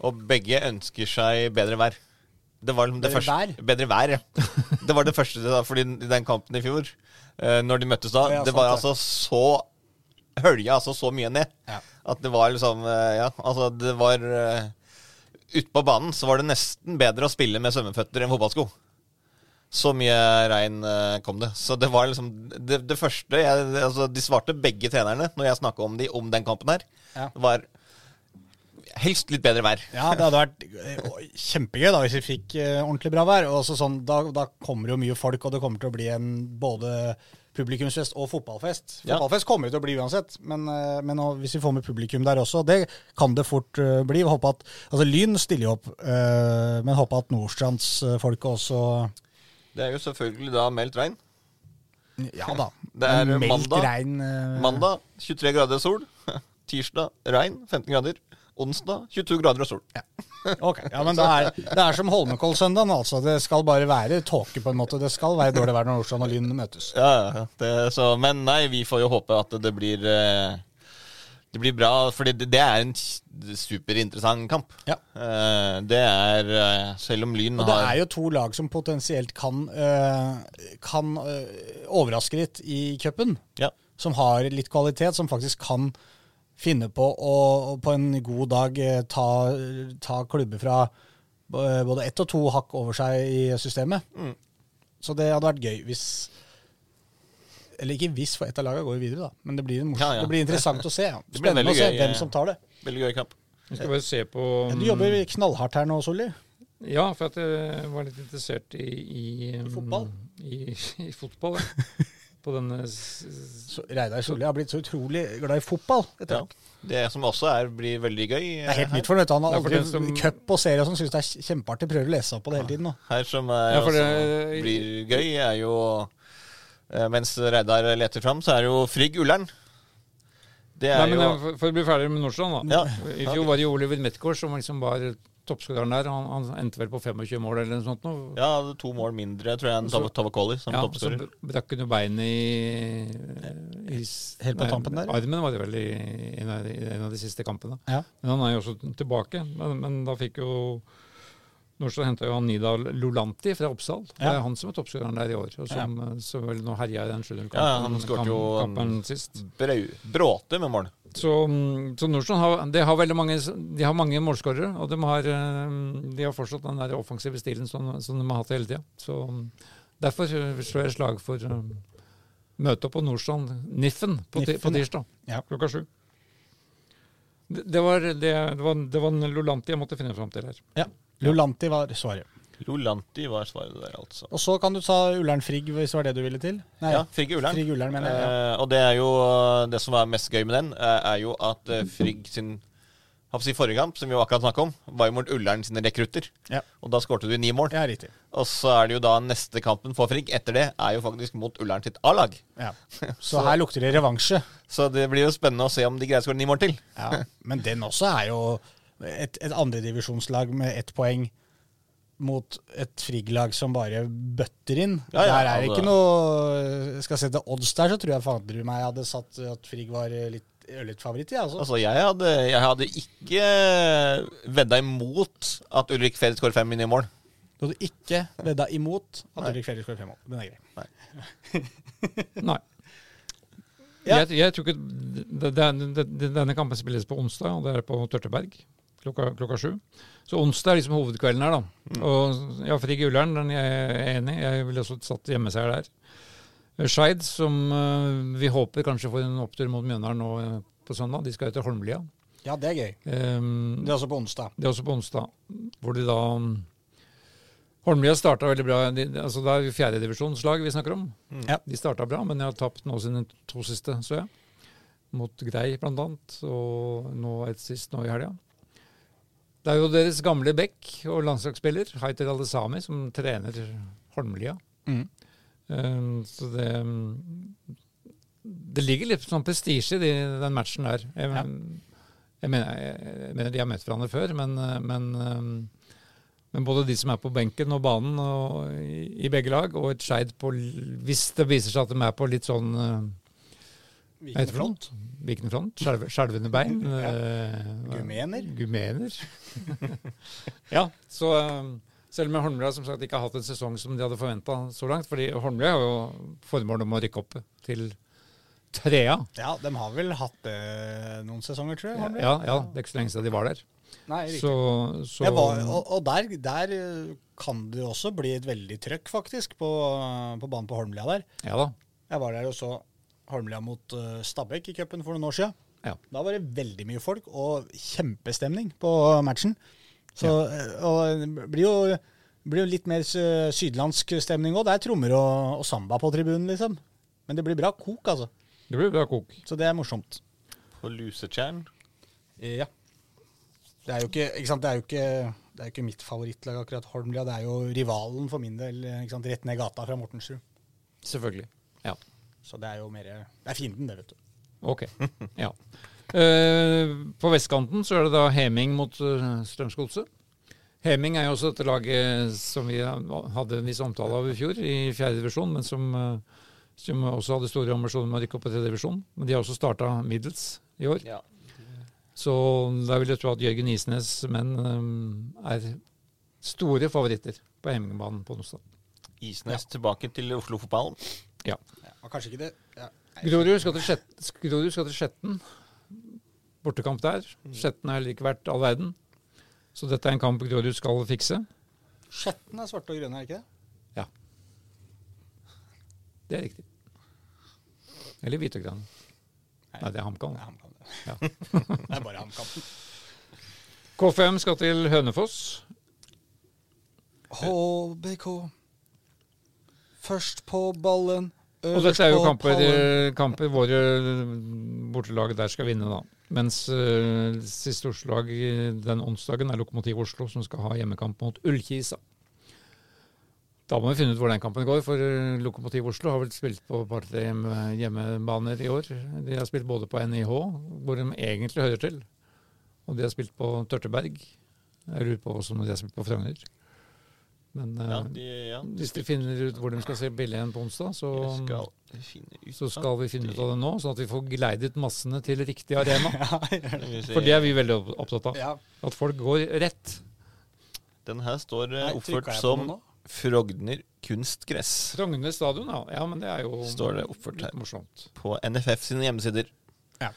og begge ønsker seg bedre vær. Det var det Bedre første, vær? Bedre vær, ja. Det var det første, da, fordi i den kampen i fjor, når de møttes da, Ja, det var det. altså så Hølja altså så mye ned. Ja. At det var liksom eh, Ja, altså, det var uh, Ute på banen så var det nesten bedre å spille med svømmeføtter enn fotballsko. Så mye regn eh, kom det. Så det var liksom det, det første jeg, altså, De svarte begge trenerne når jeg snakka om de om den kampen her. Ja. Det var helst litt bedre vær. Ja, det hadde vært eh, kjempegøy da hvis vi fikk eh, ordentlig bra vær. Og sånn, da, da kommer jo mye folk, og det kommer til å bli en både publikumsfest og fotballfest. Ja. Fotballfest kommer det til å bli uansett, men, eh, men hvis vi får med publikum der også, det kan det fort bli. Håper at, altså Lyn stiller jo opp, men håper at Nordstrandsfolket også Det er jo selvfølgelig da meldt regn. Ja da. Det er mandag. regn, Mandag 23 grader sol. Tirsdag regn 15 grader. Onsdag 22 grader og sol. Ok, ja, men det er, det er som Holmenkollsøndagen, altså. Det skal bare være tåke, på en måte. Det skal være dårlig vær når Nordstrand og Lyn møtes. Ja, ja, ja. Det, så, men nei, vi får jo håpe at det blir eh, Det blir bra, for det, det er en superinteressant kamp. Ja. Eh, det er eh, Selv om Lyn Og det er jo to lag som potensielt kan, kan overraske litt i cupen. Ja. Som har litt kvalitet, som faktisk kan finne på å på en god dag eh, ta, ta klubber fra både ett og to hakk over seg i systemet. Mm. Så det hadde vært gøy hvis Eller ikke hvis, for ett av lagene går videre, da. Men det blir, en Ja, ja. Det blir interessant å se. Ja. Det Spennende å se gøy, hvem eh. som tar det. Veldig gøy kamp. Vi skal bare se på Ja, du jobber knallhardt her nå, Solli. Ja, for at jeg var litt interessert i I, I fotball? I, i fotball, ja. På denne Så Reidar Solli har blitt så utrolig glad i fotball. etter Ja. Det som også er, blir veldig gøy Det er helt nytt for ham. Han har Ja, aldri som- cup og serie og sånn. Syns det er kjempeartig. Prøver å lese opp på det hele tiden nå. Her som er, Ja, for også det- blir gøy, er jo eh, Mens Reidar leter fram, så er det jo Frigg Ullern. Det Nei, er men jo eh, for å bli ferdig med Nordstrand, da. Ja. I fjor var det jo Oliver Metgaard som liksom var toppskåreren der. Han, han endte vel på 25 mål eller noe sånt. Nå. Ja, to mål mindre, tror jeg, enn Colley som Ja, så toppskårer. Så brakk hun jo beinet i, i Helt på nei, tampen der. Armen var det vel i en av, de, en av de siste kampene. Ja. Men han er jo også tilbake. Men, men da fikk jo Norstad henta jo han Nidal Lolanti fra Oppsal. Det Ja. er han som er toppskåreren der i år. Og som, ja. som vel nå herja i den 7 Ja, ja, han skårte jo kampen sist. Brau, bråte med mål. Så, mm, så Nordstrand har, de har veldig mange, de har mange målskårere, og de har, eh, de har fortsatt den der offensive stilen som, som de har hatt hele tida. Så mm, derfor eh, slår jeg slag for møtet møte på Nordstrand, Niffen, på, Niffen, på tirsdag Ja. klokka sju. Det, det, var, det, det, var, det var Lolanti jeg måtte finne fram til her. Ja. Lulanti var svaret. Lolanti var svaret der, altså. Og så kan du ta Ullern Frigg, hvis det var det du ville til. Nei, Ja, Frigg Ullern. Frigg Ullern, mener jeg. Ja. Eh, og det er jo eh, det som er mest gøy med den, eh, er jo at Frigg sin si, forrige kamp, som vi jo akkurat snakka om, var jo mot Ullern sine rekrutter. Ja. Og da skårte du ni mål. ja, riktig. Og så er det jo da neste kampen for Frigg etter det er jo faktisk mot Ullern sitt A-lag. Ja. Så her lukter det revansje. Så det blir jo spennende å se om de greier å skåre ni mål til. Ja. Men den også er jo et, et andredivisjonslag med ett poeng mot et Frigg-lag som bare bøtter inn. Ja, ja, der er det ikke noe Skal jeg sette odds der, så tror jeg fader meg hadde satt at Frigg var litt ørlitfavoritt. Ja, altså. Altså, jeg hadde, jeg hadde ikke vedda imot at Ulrik Ferd skårer fem i mål. Du hadde ikke vedda imot at Nei. Ulrik Felix skårer fem mål. Den er grei. Nei. Ja. Jeg, jeg tror ikke det, Denne kampen spilles på onsdag, og det er på Tørteberg klokka, klokka sju. Så onsdag er liksom hovedkvelden her, da. Og ja, Frigg Ullern, den jeg er enig i. Jeg ville også satt hjemmeseier der. Skeid, som eh, vi håper kanskje får en opptur mot Mjøndalen nå eh, på søndag. De skal jo til Holmlia. Ja, det er gøy. Um, Det er også på onsdag. det er også på onsdag, hvor de da um, Holmlia starta veldig bra. De, altså Det er jo fjerdedivisjonslag vi snakker om. Ja. De starta bra, men de har tapt nå sine to siste, så jeg. Mot Grei blant annet, og nå et sist nå i helga. Det er jo deres gamle bekk og landslagsspiller, Haiter Alesami, som trener Holmlia. Mm. Um, så det Det ligger litt sånn prestisje i den matchen der. Jeg, Ja. jeg, mener, jeg, mener de har møtt hverandre før, men, uh, men, um, men både de som er på benken og banen og, i, i begge lag, og et Skeid på Hvis det viser seg at de er på litt sånn Vikende front? Skjelvende bein? uh, Gumener? Gumener. ja, så um, selv om Holmlia som sagt ikke har hatt en sesong som de hadde forventa så langt, fordi Holmlia har jo formål om å rykke opp til trea. Ja, de har vel hatt det noen sesonger, tror jeg. Ja, ja, det er ikke så lenge siden de var der. Nei, riktig. Så, så Jeg var, og og der, der eh, kan det også bli et veldig trøkk, faktisk, på, på banen på Holmlia der. Ja da. Jeg var der og så Holmlia mot uh, Stabæk i cupen for noen år siden. Ja. Da var det veldig mye folk og kjempestemning på matchen. Så, ja. Og det blir jo, blir jo litt mer eh, sydlandsk stemning òg. Det er trommer og, og samba på tribunen, liksom. Men det blir bra kok, altså. Det blir bra kok. Så det er morsomt. På Lusetjern. Ja. Det er jo ikke, ikke sant? Det er jo ikke, det er jo ikke mitt favorittlag, akkurat Holmlia. Det er jo rivalen for min del, ikke sant? rett ned gata fra Mortensrud. Selvfølgelig. Ja. Så det er jo mer Det er fienden, det, vet du. Ok. Ja. Uh, på vestkanten så er det da Heming mot uh, Strømsgodset. Heming er jo også dette laget som vi hadde en viss omtale av i fjor, i fjerde divisjon, men som, eh, som også hadde store ambisjoner med å rykke opp i tredje divisjon. Men de har også starta middels i år. Ja. Så da vil jeg tro at Jørgen Isnes menn eh, er store favoritter på Hemingbanen på onsdag. Isnes tilbake til Oslo-fotballen. Ja. Ja, kanskje ikke det ja. Grorud skal til Skjet- Grorud skal til Skjetten. Bortekamp der. Skjetten har heller ikke vært all verden. Så dette er en kamp Grorud skal fikse. Skjetten er svarte og grønne, er ikke det? Ja. Det er riktig. Eller hvite og grønne. Nei, det er HamKam. Det det. Ja. det er bare HamKam. K5 skal til Hønefoss. HBK. Først på ballen, Og dette er jo kamper, eh, kamper våre bortelag der skal vinne, da. Mens uh, siste Oslo-lag den onsdagen er Lokomotiv Oslo, som skal ha hjemmekamp mot Ullkisa. Da må vi finne ut hvor den kampen går, for eh, Lokomotiv Oslo har vel spilt på par-tre hjemmebaner i år. De har spilt både på NIH, hvor de egentlig hører til, og de har spilt på Tørteberg. Jeg lurer på også om de har spilt på Frogner. Men eh, Ja, de, ja, de hvis de finner ut hvor de skal se billig igjen på onsdag, så, skal ut så skal vi finne ut av det nå, sånn at vi får gleidet massene til riktig arena. For det er vi veldig opptatt av. At folk går rett. Den her står eh, oppført som? Frogner kunstgress Frogner stadion, ja. ja. Men det er jo Står det oppført her. litt morsomt. på NFF sine hjemmesider. Ja.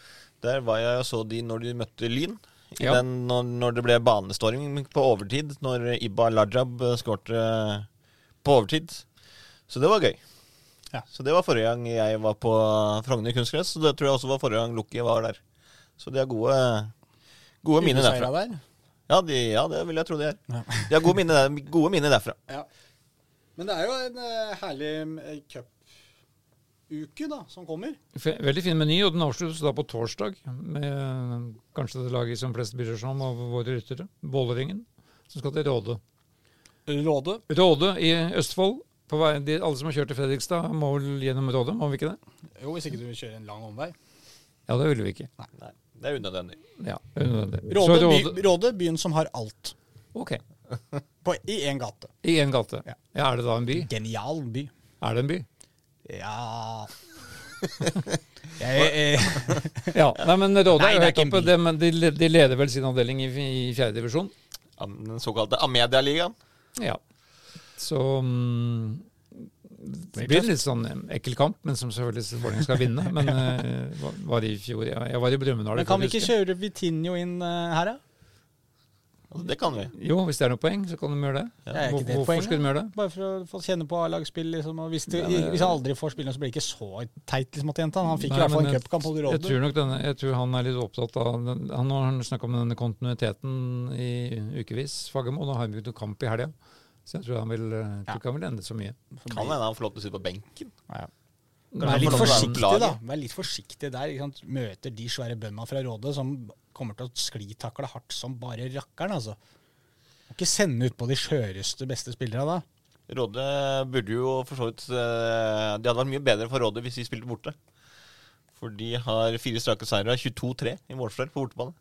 Der var jeg og så de når de møtte Lyn. Ja. den, når, når det ble banestorming på overtid, når Ibba Lajab eh, skårte eh, på overtid. Så det var gøy. Ja. Så det var forrige gang jeg var på Frogner kunstgress, og det tror jeg også var forrige gang Lukki var der. Så de har gode, gode minner derfra. der. Ja, de, ja, det vil jeg tro de er. De har gode minner, derfra. Ja. Men det er jo en eh, herlig eh, cupuke da, som kommer. Veldig fin meny, og den avsluttes da på torsdag med kanskje det laget som flest bryr seg om av våre ryttere, Vålerengen, som skal til Råde. Råde. Råde i Østfold. På vei, de, alle som har kjørt til Fredrikstad, må vel gjennom Råde, må vi ikke det? Jo, hvis ikke du kjøre en lang omvei. Ja, det ville vi ikke. Nei, det er unødvendig. Ja, unødvendig. Råde, Så by, Råde byen som har alt. Ok. På, I én gate. I én gate. Ja. Ja, er det da en by? Genial by. Er det en by? Ja jeg, jeg, Ja, nei, men Råde er jo en oppe. by. De, de leder vel sin avdeling i, i fjerde divisjon. Den såkalte Amedia-ligaen. Ja. Så um, det blir litt sånn eh, ekkel kamp, men som selvfølgelig Vålerenga skal vinne. Men uh, var- i fjor ja, Jeg var i Brumunddal. kan vi ikke kjøre Vitinho inn uh, her, da? Altså, det kan vi. Jo, hvis det er noe poeng, så kan de gjøre det. Ja, er ikke Hvor- det Hvorfor poeng, skal de gjøre det? Bare for å få kjenne på A-lagsspill. Liksom, hvis, Ja, men- hvis han aldri får spille, så blir det ikke så teit liksom, at jenta. Han fikk Nei, i hvert fall en jeg- cupkamp mot Jeg Råde. tror nok denne, jeg tror han er litt opptatt av den, Han har snakka om denne kontinuiteten i ukevis, Fagermo. Nå har han begynt jo kamp i helga. Så jeg tror han vil, ja. tror ikke han vil endre så mye. Kan hende han får lov til å sitte på benken. Ja. ja. Vær litt forsiktig, da. Vær litt forsiktig der. Ikke sant? Møter de svære bøndene fra Råde som kommer til å sklitakle hardt som bare rakkeren, altså. Må ikke sende ut på de skjøreste, beste spillerne da. Råde burde jo for så vidt eh, Det hadde vært mye bedre for Råde hvis de spilte borte. For de har fire strake seire, 22-3 i målforskjell på bortebane.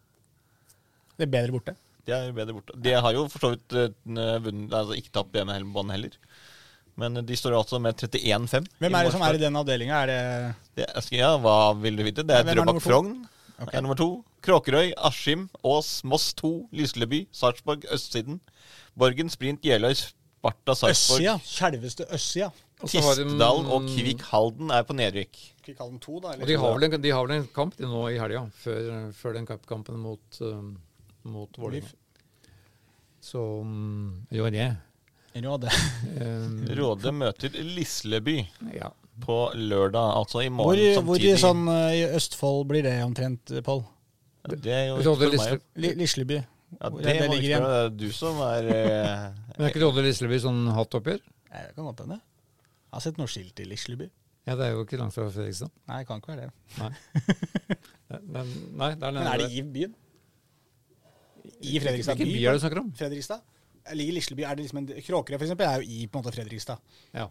Det er bedre borte. De er bedre borte. De har jo for så vidt eh, vunnet, altså ikke tapt på hjemmebane heller. Men de står altså med 31-5. Hvem er det som er i den avdelinga? Det Det, ja, hva vil du vite? Det er er Drøbak? Frogn. Okay. Er nummer to. Kråkerøy, Askim, Ås, Moss 2, Lysleby, Sarpsborg, Østsiden. Borgen, Sprint, Jeløy, Sparta, Sarpsborg. Østsida. Selveste de- Tistedal og Kvikk Halden er på nedrykk. Kvikk Halden 2, da? Og de har vel en, de har vel en kamp de nå i helga, før, før den cupkampen mot, uh, mot Vålerenga. Så um, jo, det. Råde. Um, Råde møter Lisleby ja. på lørdag, altså i Hvor, morgen hvor i samtidig. sånn eh, i Østfold blir det omtrent, Pål? Ja, det er jo ikke for meg. Lisle, Lisleby. Ja, det, er det ligger igjen? Det er du som er eh, Men er ikke Råde Lisleby sånn hattoppgjør? Nei, det kan godt hende. Jeg har sett noe skilt i Lisleby. Ja, det er jo ikke langt fra Fredrikstad. Nei, det kan ikke være det. Nei. Det- det- nei, det er Men er det i byen? I Fredrikstad Hvilken by? by er det du snakker om? Fredrikstad? Ligger Lisleby, er det liksom en Kråkerøy eksempel, er jo i på en måte Fredrikstad. Ja.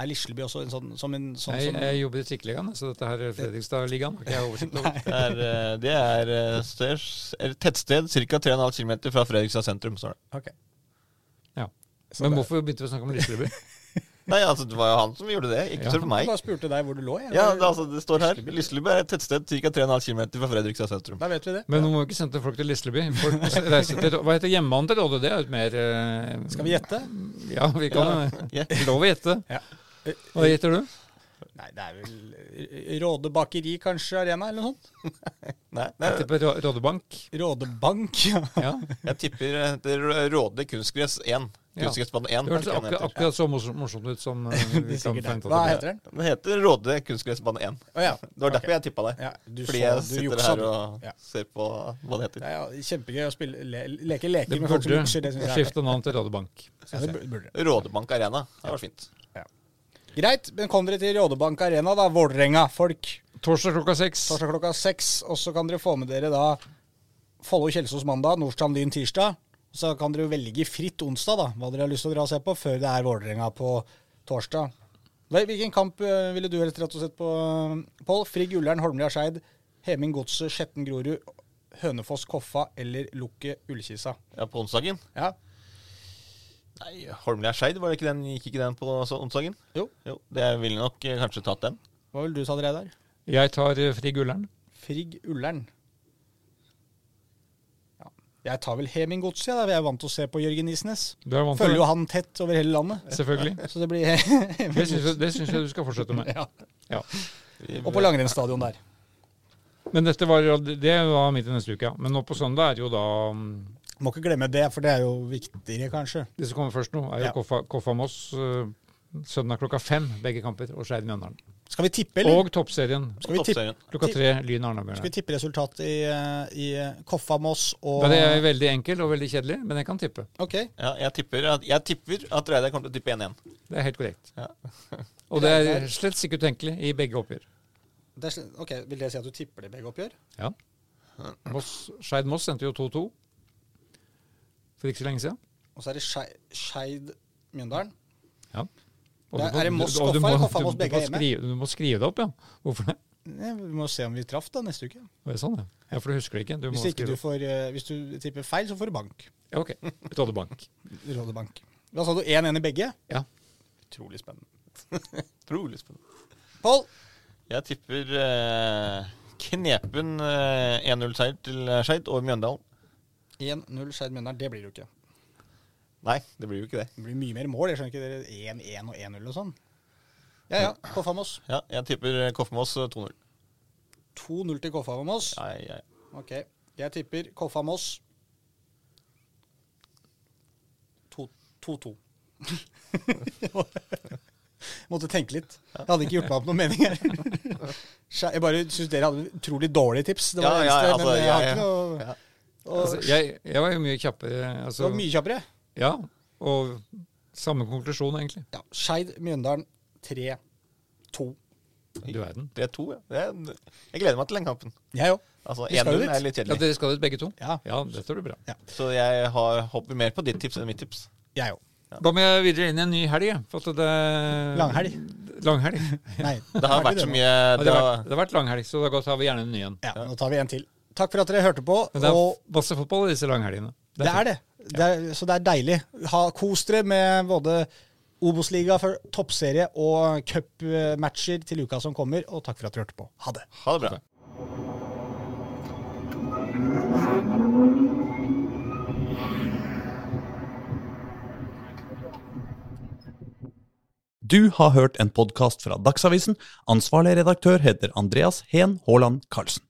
Er Lisleby også en sånn som en sånn Jeg, som jeg jobber i Trikkeligaen, så dette her er Fredrikstad-ligaen. har ikke jeg oversikt over. Det er, et det er eh, tettsted ca. 3,5 km fra Fredrikstad sentrum. står det. Ok. Ja. Så Men det- hvorfor begynte vi å snakke om Lisleby? Nei, altså Det var jo han som gjorde det, ikke Ja. meg. Jeg bare spurte deg hvor du lå. jeg. Ja, det, altså, det står her. Lisleby er et tettsted ca. 3,5 km fra Fredrikstad sentrum. Da vet vi det. Men nå må vi ikke sende folk til Lisleby. Folk reiser til, hva heter hjemmebanen til Råde? Det er jo et mer uh, Skal vi gjette? Ja, vi kan Ja. ja. lov å gjette. Ja. Hva heter du? Nei, det er vel eh, Råde bakeri, kanskje, Arena, eller noe sånt? Nei, Jeg tipper Rådebank. Rådebank. Ja. Ja. jeg tipper det Råde kunstgress 1. Ja. Kunstgressbane 1. Det hørtes akkurat, akkurat så morsomt, ut som eh, vi er kan tenke det. Hva heter den? Den heter Råde kunstgressbane 1. Oh, ja. Det var derfor jeg tippa det. ja. Du Fordi så- jeg du sitter juksa, her og Ja. ser på hva det heter. Er ja, kjempegøy å spille, le, leke leker med folk som jukser. Det burde skifte navn til Rådebank. Ja, det burde. Rådebank Arena. Det var fint. Greit, men kom dere til Rådebank Arena, da. Vålerenga, folk. Torsdag klokka seks. Torsdag klokka seks. Og så kan dere få med dere da Follo-Kjelsås mandag, Nordstrand Lyn tirsdag. Så kan dere velge fritt onsdag da, hva dere har lyst til å dra og se på, før det er Vålerenga på torsdag. Hvilken kamp eh, ville du helst rett og slett på, Pål? Frigg Ullern, Holmlia Skeid, Heming Godset, Skjetten Grorud, Hønefoss Koffa eller Lukke Ullkisa? Ja, på onsdagen. Ja. Nei, Holmlia Skeid, var det ikke den, gikk ikke den på onsdagen? Jo. Jo, det ville nok eh, kanskje tatt den. Hva vil du ta, Reidar? Jeg tar eh, Frigg Ullern. Frigg Ullern. Ja. Jeg tar vel Heming Godset, da. Vi er vant til å se på Jørgen Isnes. Du er vant Følger jo han tett over hele landet. Selvfølgelig. Så det blir Det syns jeg, det syns jeg du skal fortsette med. ja. Ja. Og på langrennsstadion der. Men dette var, det var midt i neste uke, ja. Men nå på søndag er jo da mm, Må ikke glemme det, for det er jo viktigere, kanskje. De som kommer først nå, er jo Ja. Koffa, Koffa Moss. eh, Søndag klokka fem, begge kamper, og Skeid Mjøndalen. Skal vi tippe, eller? Og toppserien. Skal vi tippe, Klokka tre, Lyn skal vi tippe resultatet i, eh, i Koffa Moss og Det er veldig enkelt og veldig kjedelig, men jeg kan tippe. Ok. Ja, jeg tipper at, jeg tipper at Reidar kommer til å tippe 1-1. Det er helt korrekt. Ja. Og det er slett ikke utenkelig i begge oppgjør. Det er, sl- ok, Vil det si at du tipper det i begge oppgjør? Ja. Moss, Skeid Moss endte jo 2-2 for ikke så lenge siden. Og så er det Skei- Skeid Mjøndalen. Ja. Og Det er- er det Moss du Koffa må- eller Koffa Moss begge er hjemme? skrive- Du må skrive det opp, ja. Hvorfor det? Ja, vi må se om vi traff da neste uke. Det er sånn, ja. ja. For du husker det ikke. Du Hvis, må ikke du får, eh, hvis du tipper feil, så får du bank. Ja, ok. Rådebank. Rådebank. Da sa du 1-1 i begge. Ja. Utrolig spennende. Utrolig spennende. Pål? Jeg tipper eh, knepen eh, 1-0-seier til Skeid over Mjøndalen. 1-0 Skeid Mjøndalen. Det blir det jo ikke. Nei, det blir jo ikke det. Det blir mye mer mål. Jeg skjønner ikke dere 1-1 og 1-0 og sånn. Ja ja. Koffa Ja, jeg tipper eh, 2-0. 2-0 til Koffa Moss. Ja, ja, ja. Ok. Jeg tipper Koffa Moss 2-2. Måtte tenke litt. Jeg hadde ikke gjort meg opp noen mening her. Jeg bare syns dere hadde utrolig dårlige tips. Det var Ja, det ja, altså, men jeg har ja. ikke noe Altså, jeg, jeg var jo mye kjappere. Altså, var mye kjappere. Ja, og samme konklusjon, egentlig. Ja. Skeid Mjøndalen 3-2. Du verden. Er to, ja. Det er, jeg gleder meg til den kampen. Jeg òg. Altså, skal jo 1-0 dit. er litt Ja. Dere skal ut begge to? Ja. ja dette blir bra. Så jeg har, hopper mer på ditt tips enn mitt tips. Jeg òg. Da må jeg videre inn i en ny helg. For at det Langhelg. Langhelg. Nei. Det har vært så mye Ja, det det, har det har vært langhelg, så da tar vi gjerne en ny en. Ja, nå tar vi en til. Takk for at dere hørte på. Men det er og masse fotball i disse langhelgene. det er det. det er, så det er deilig. Ha, kos dere med både Obos-liga for toppserie og cupmatcher til uka som kommer. Og takk for at dere hørte på. Ha det. ha det bra. Du har hørt en podkast fra Dagsavisen. Ansvarlig redaktør heter Andreas Heen Haaland Karlsen.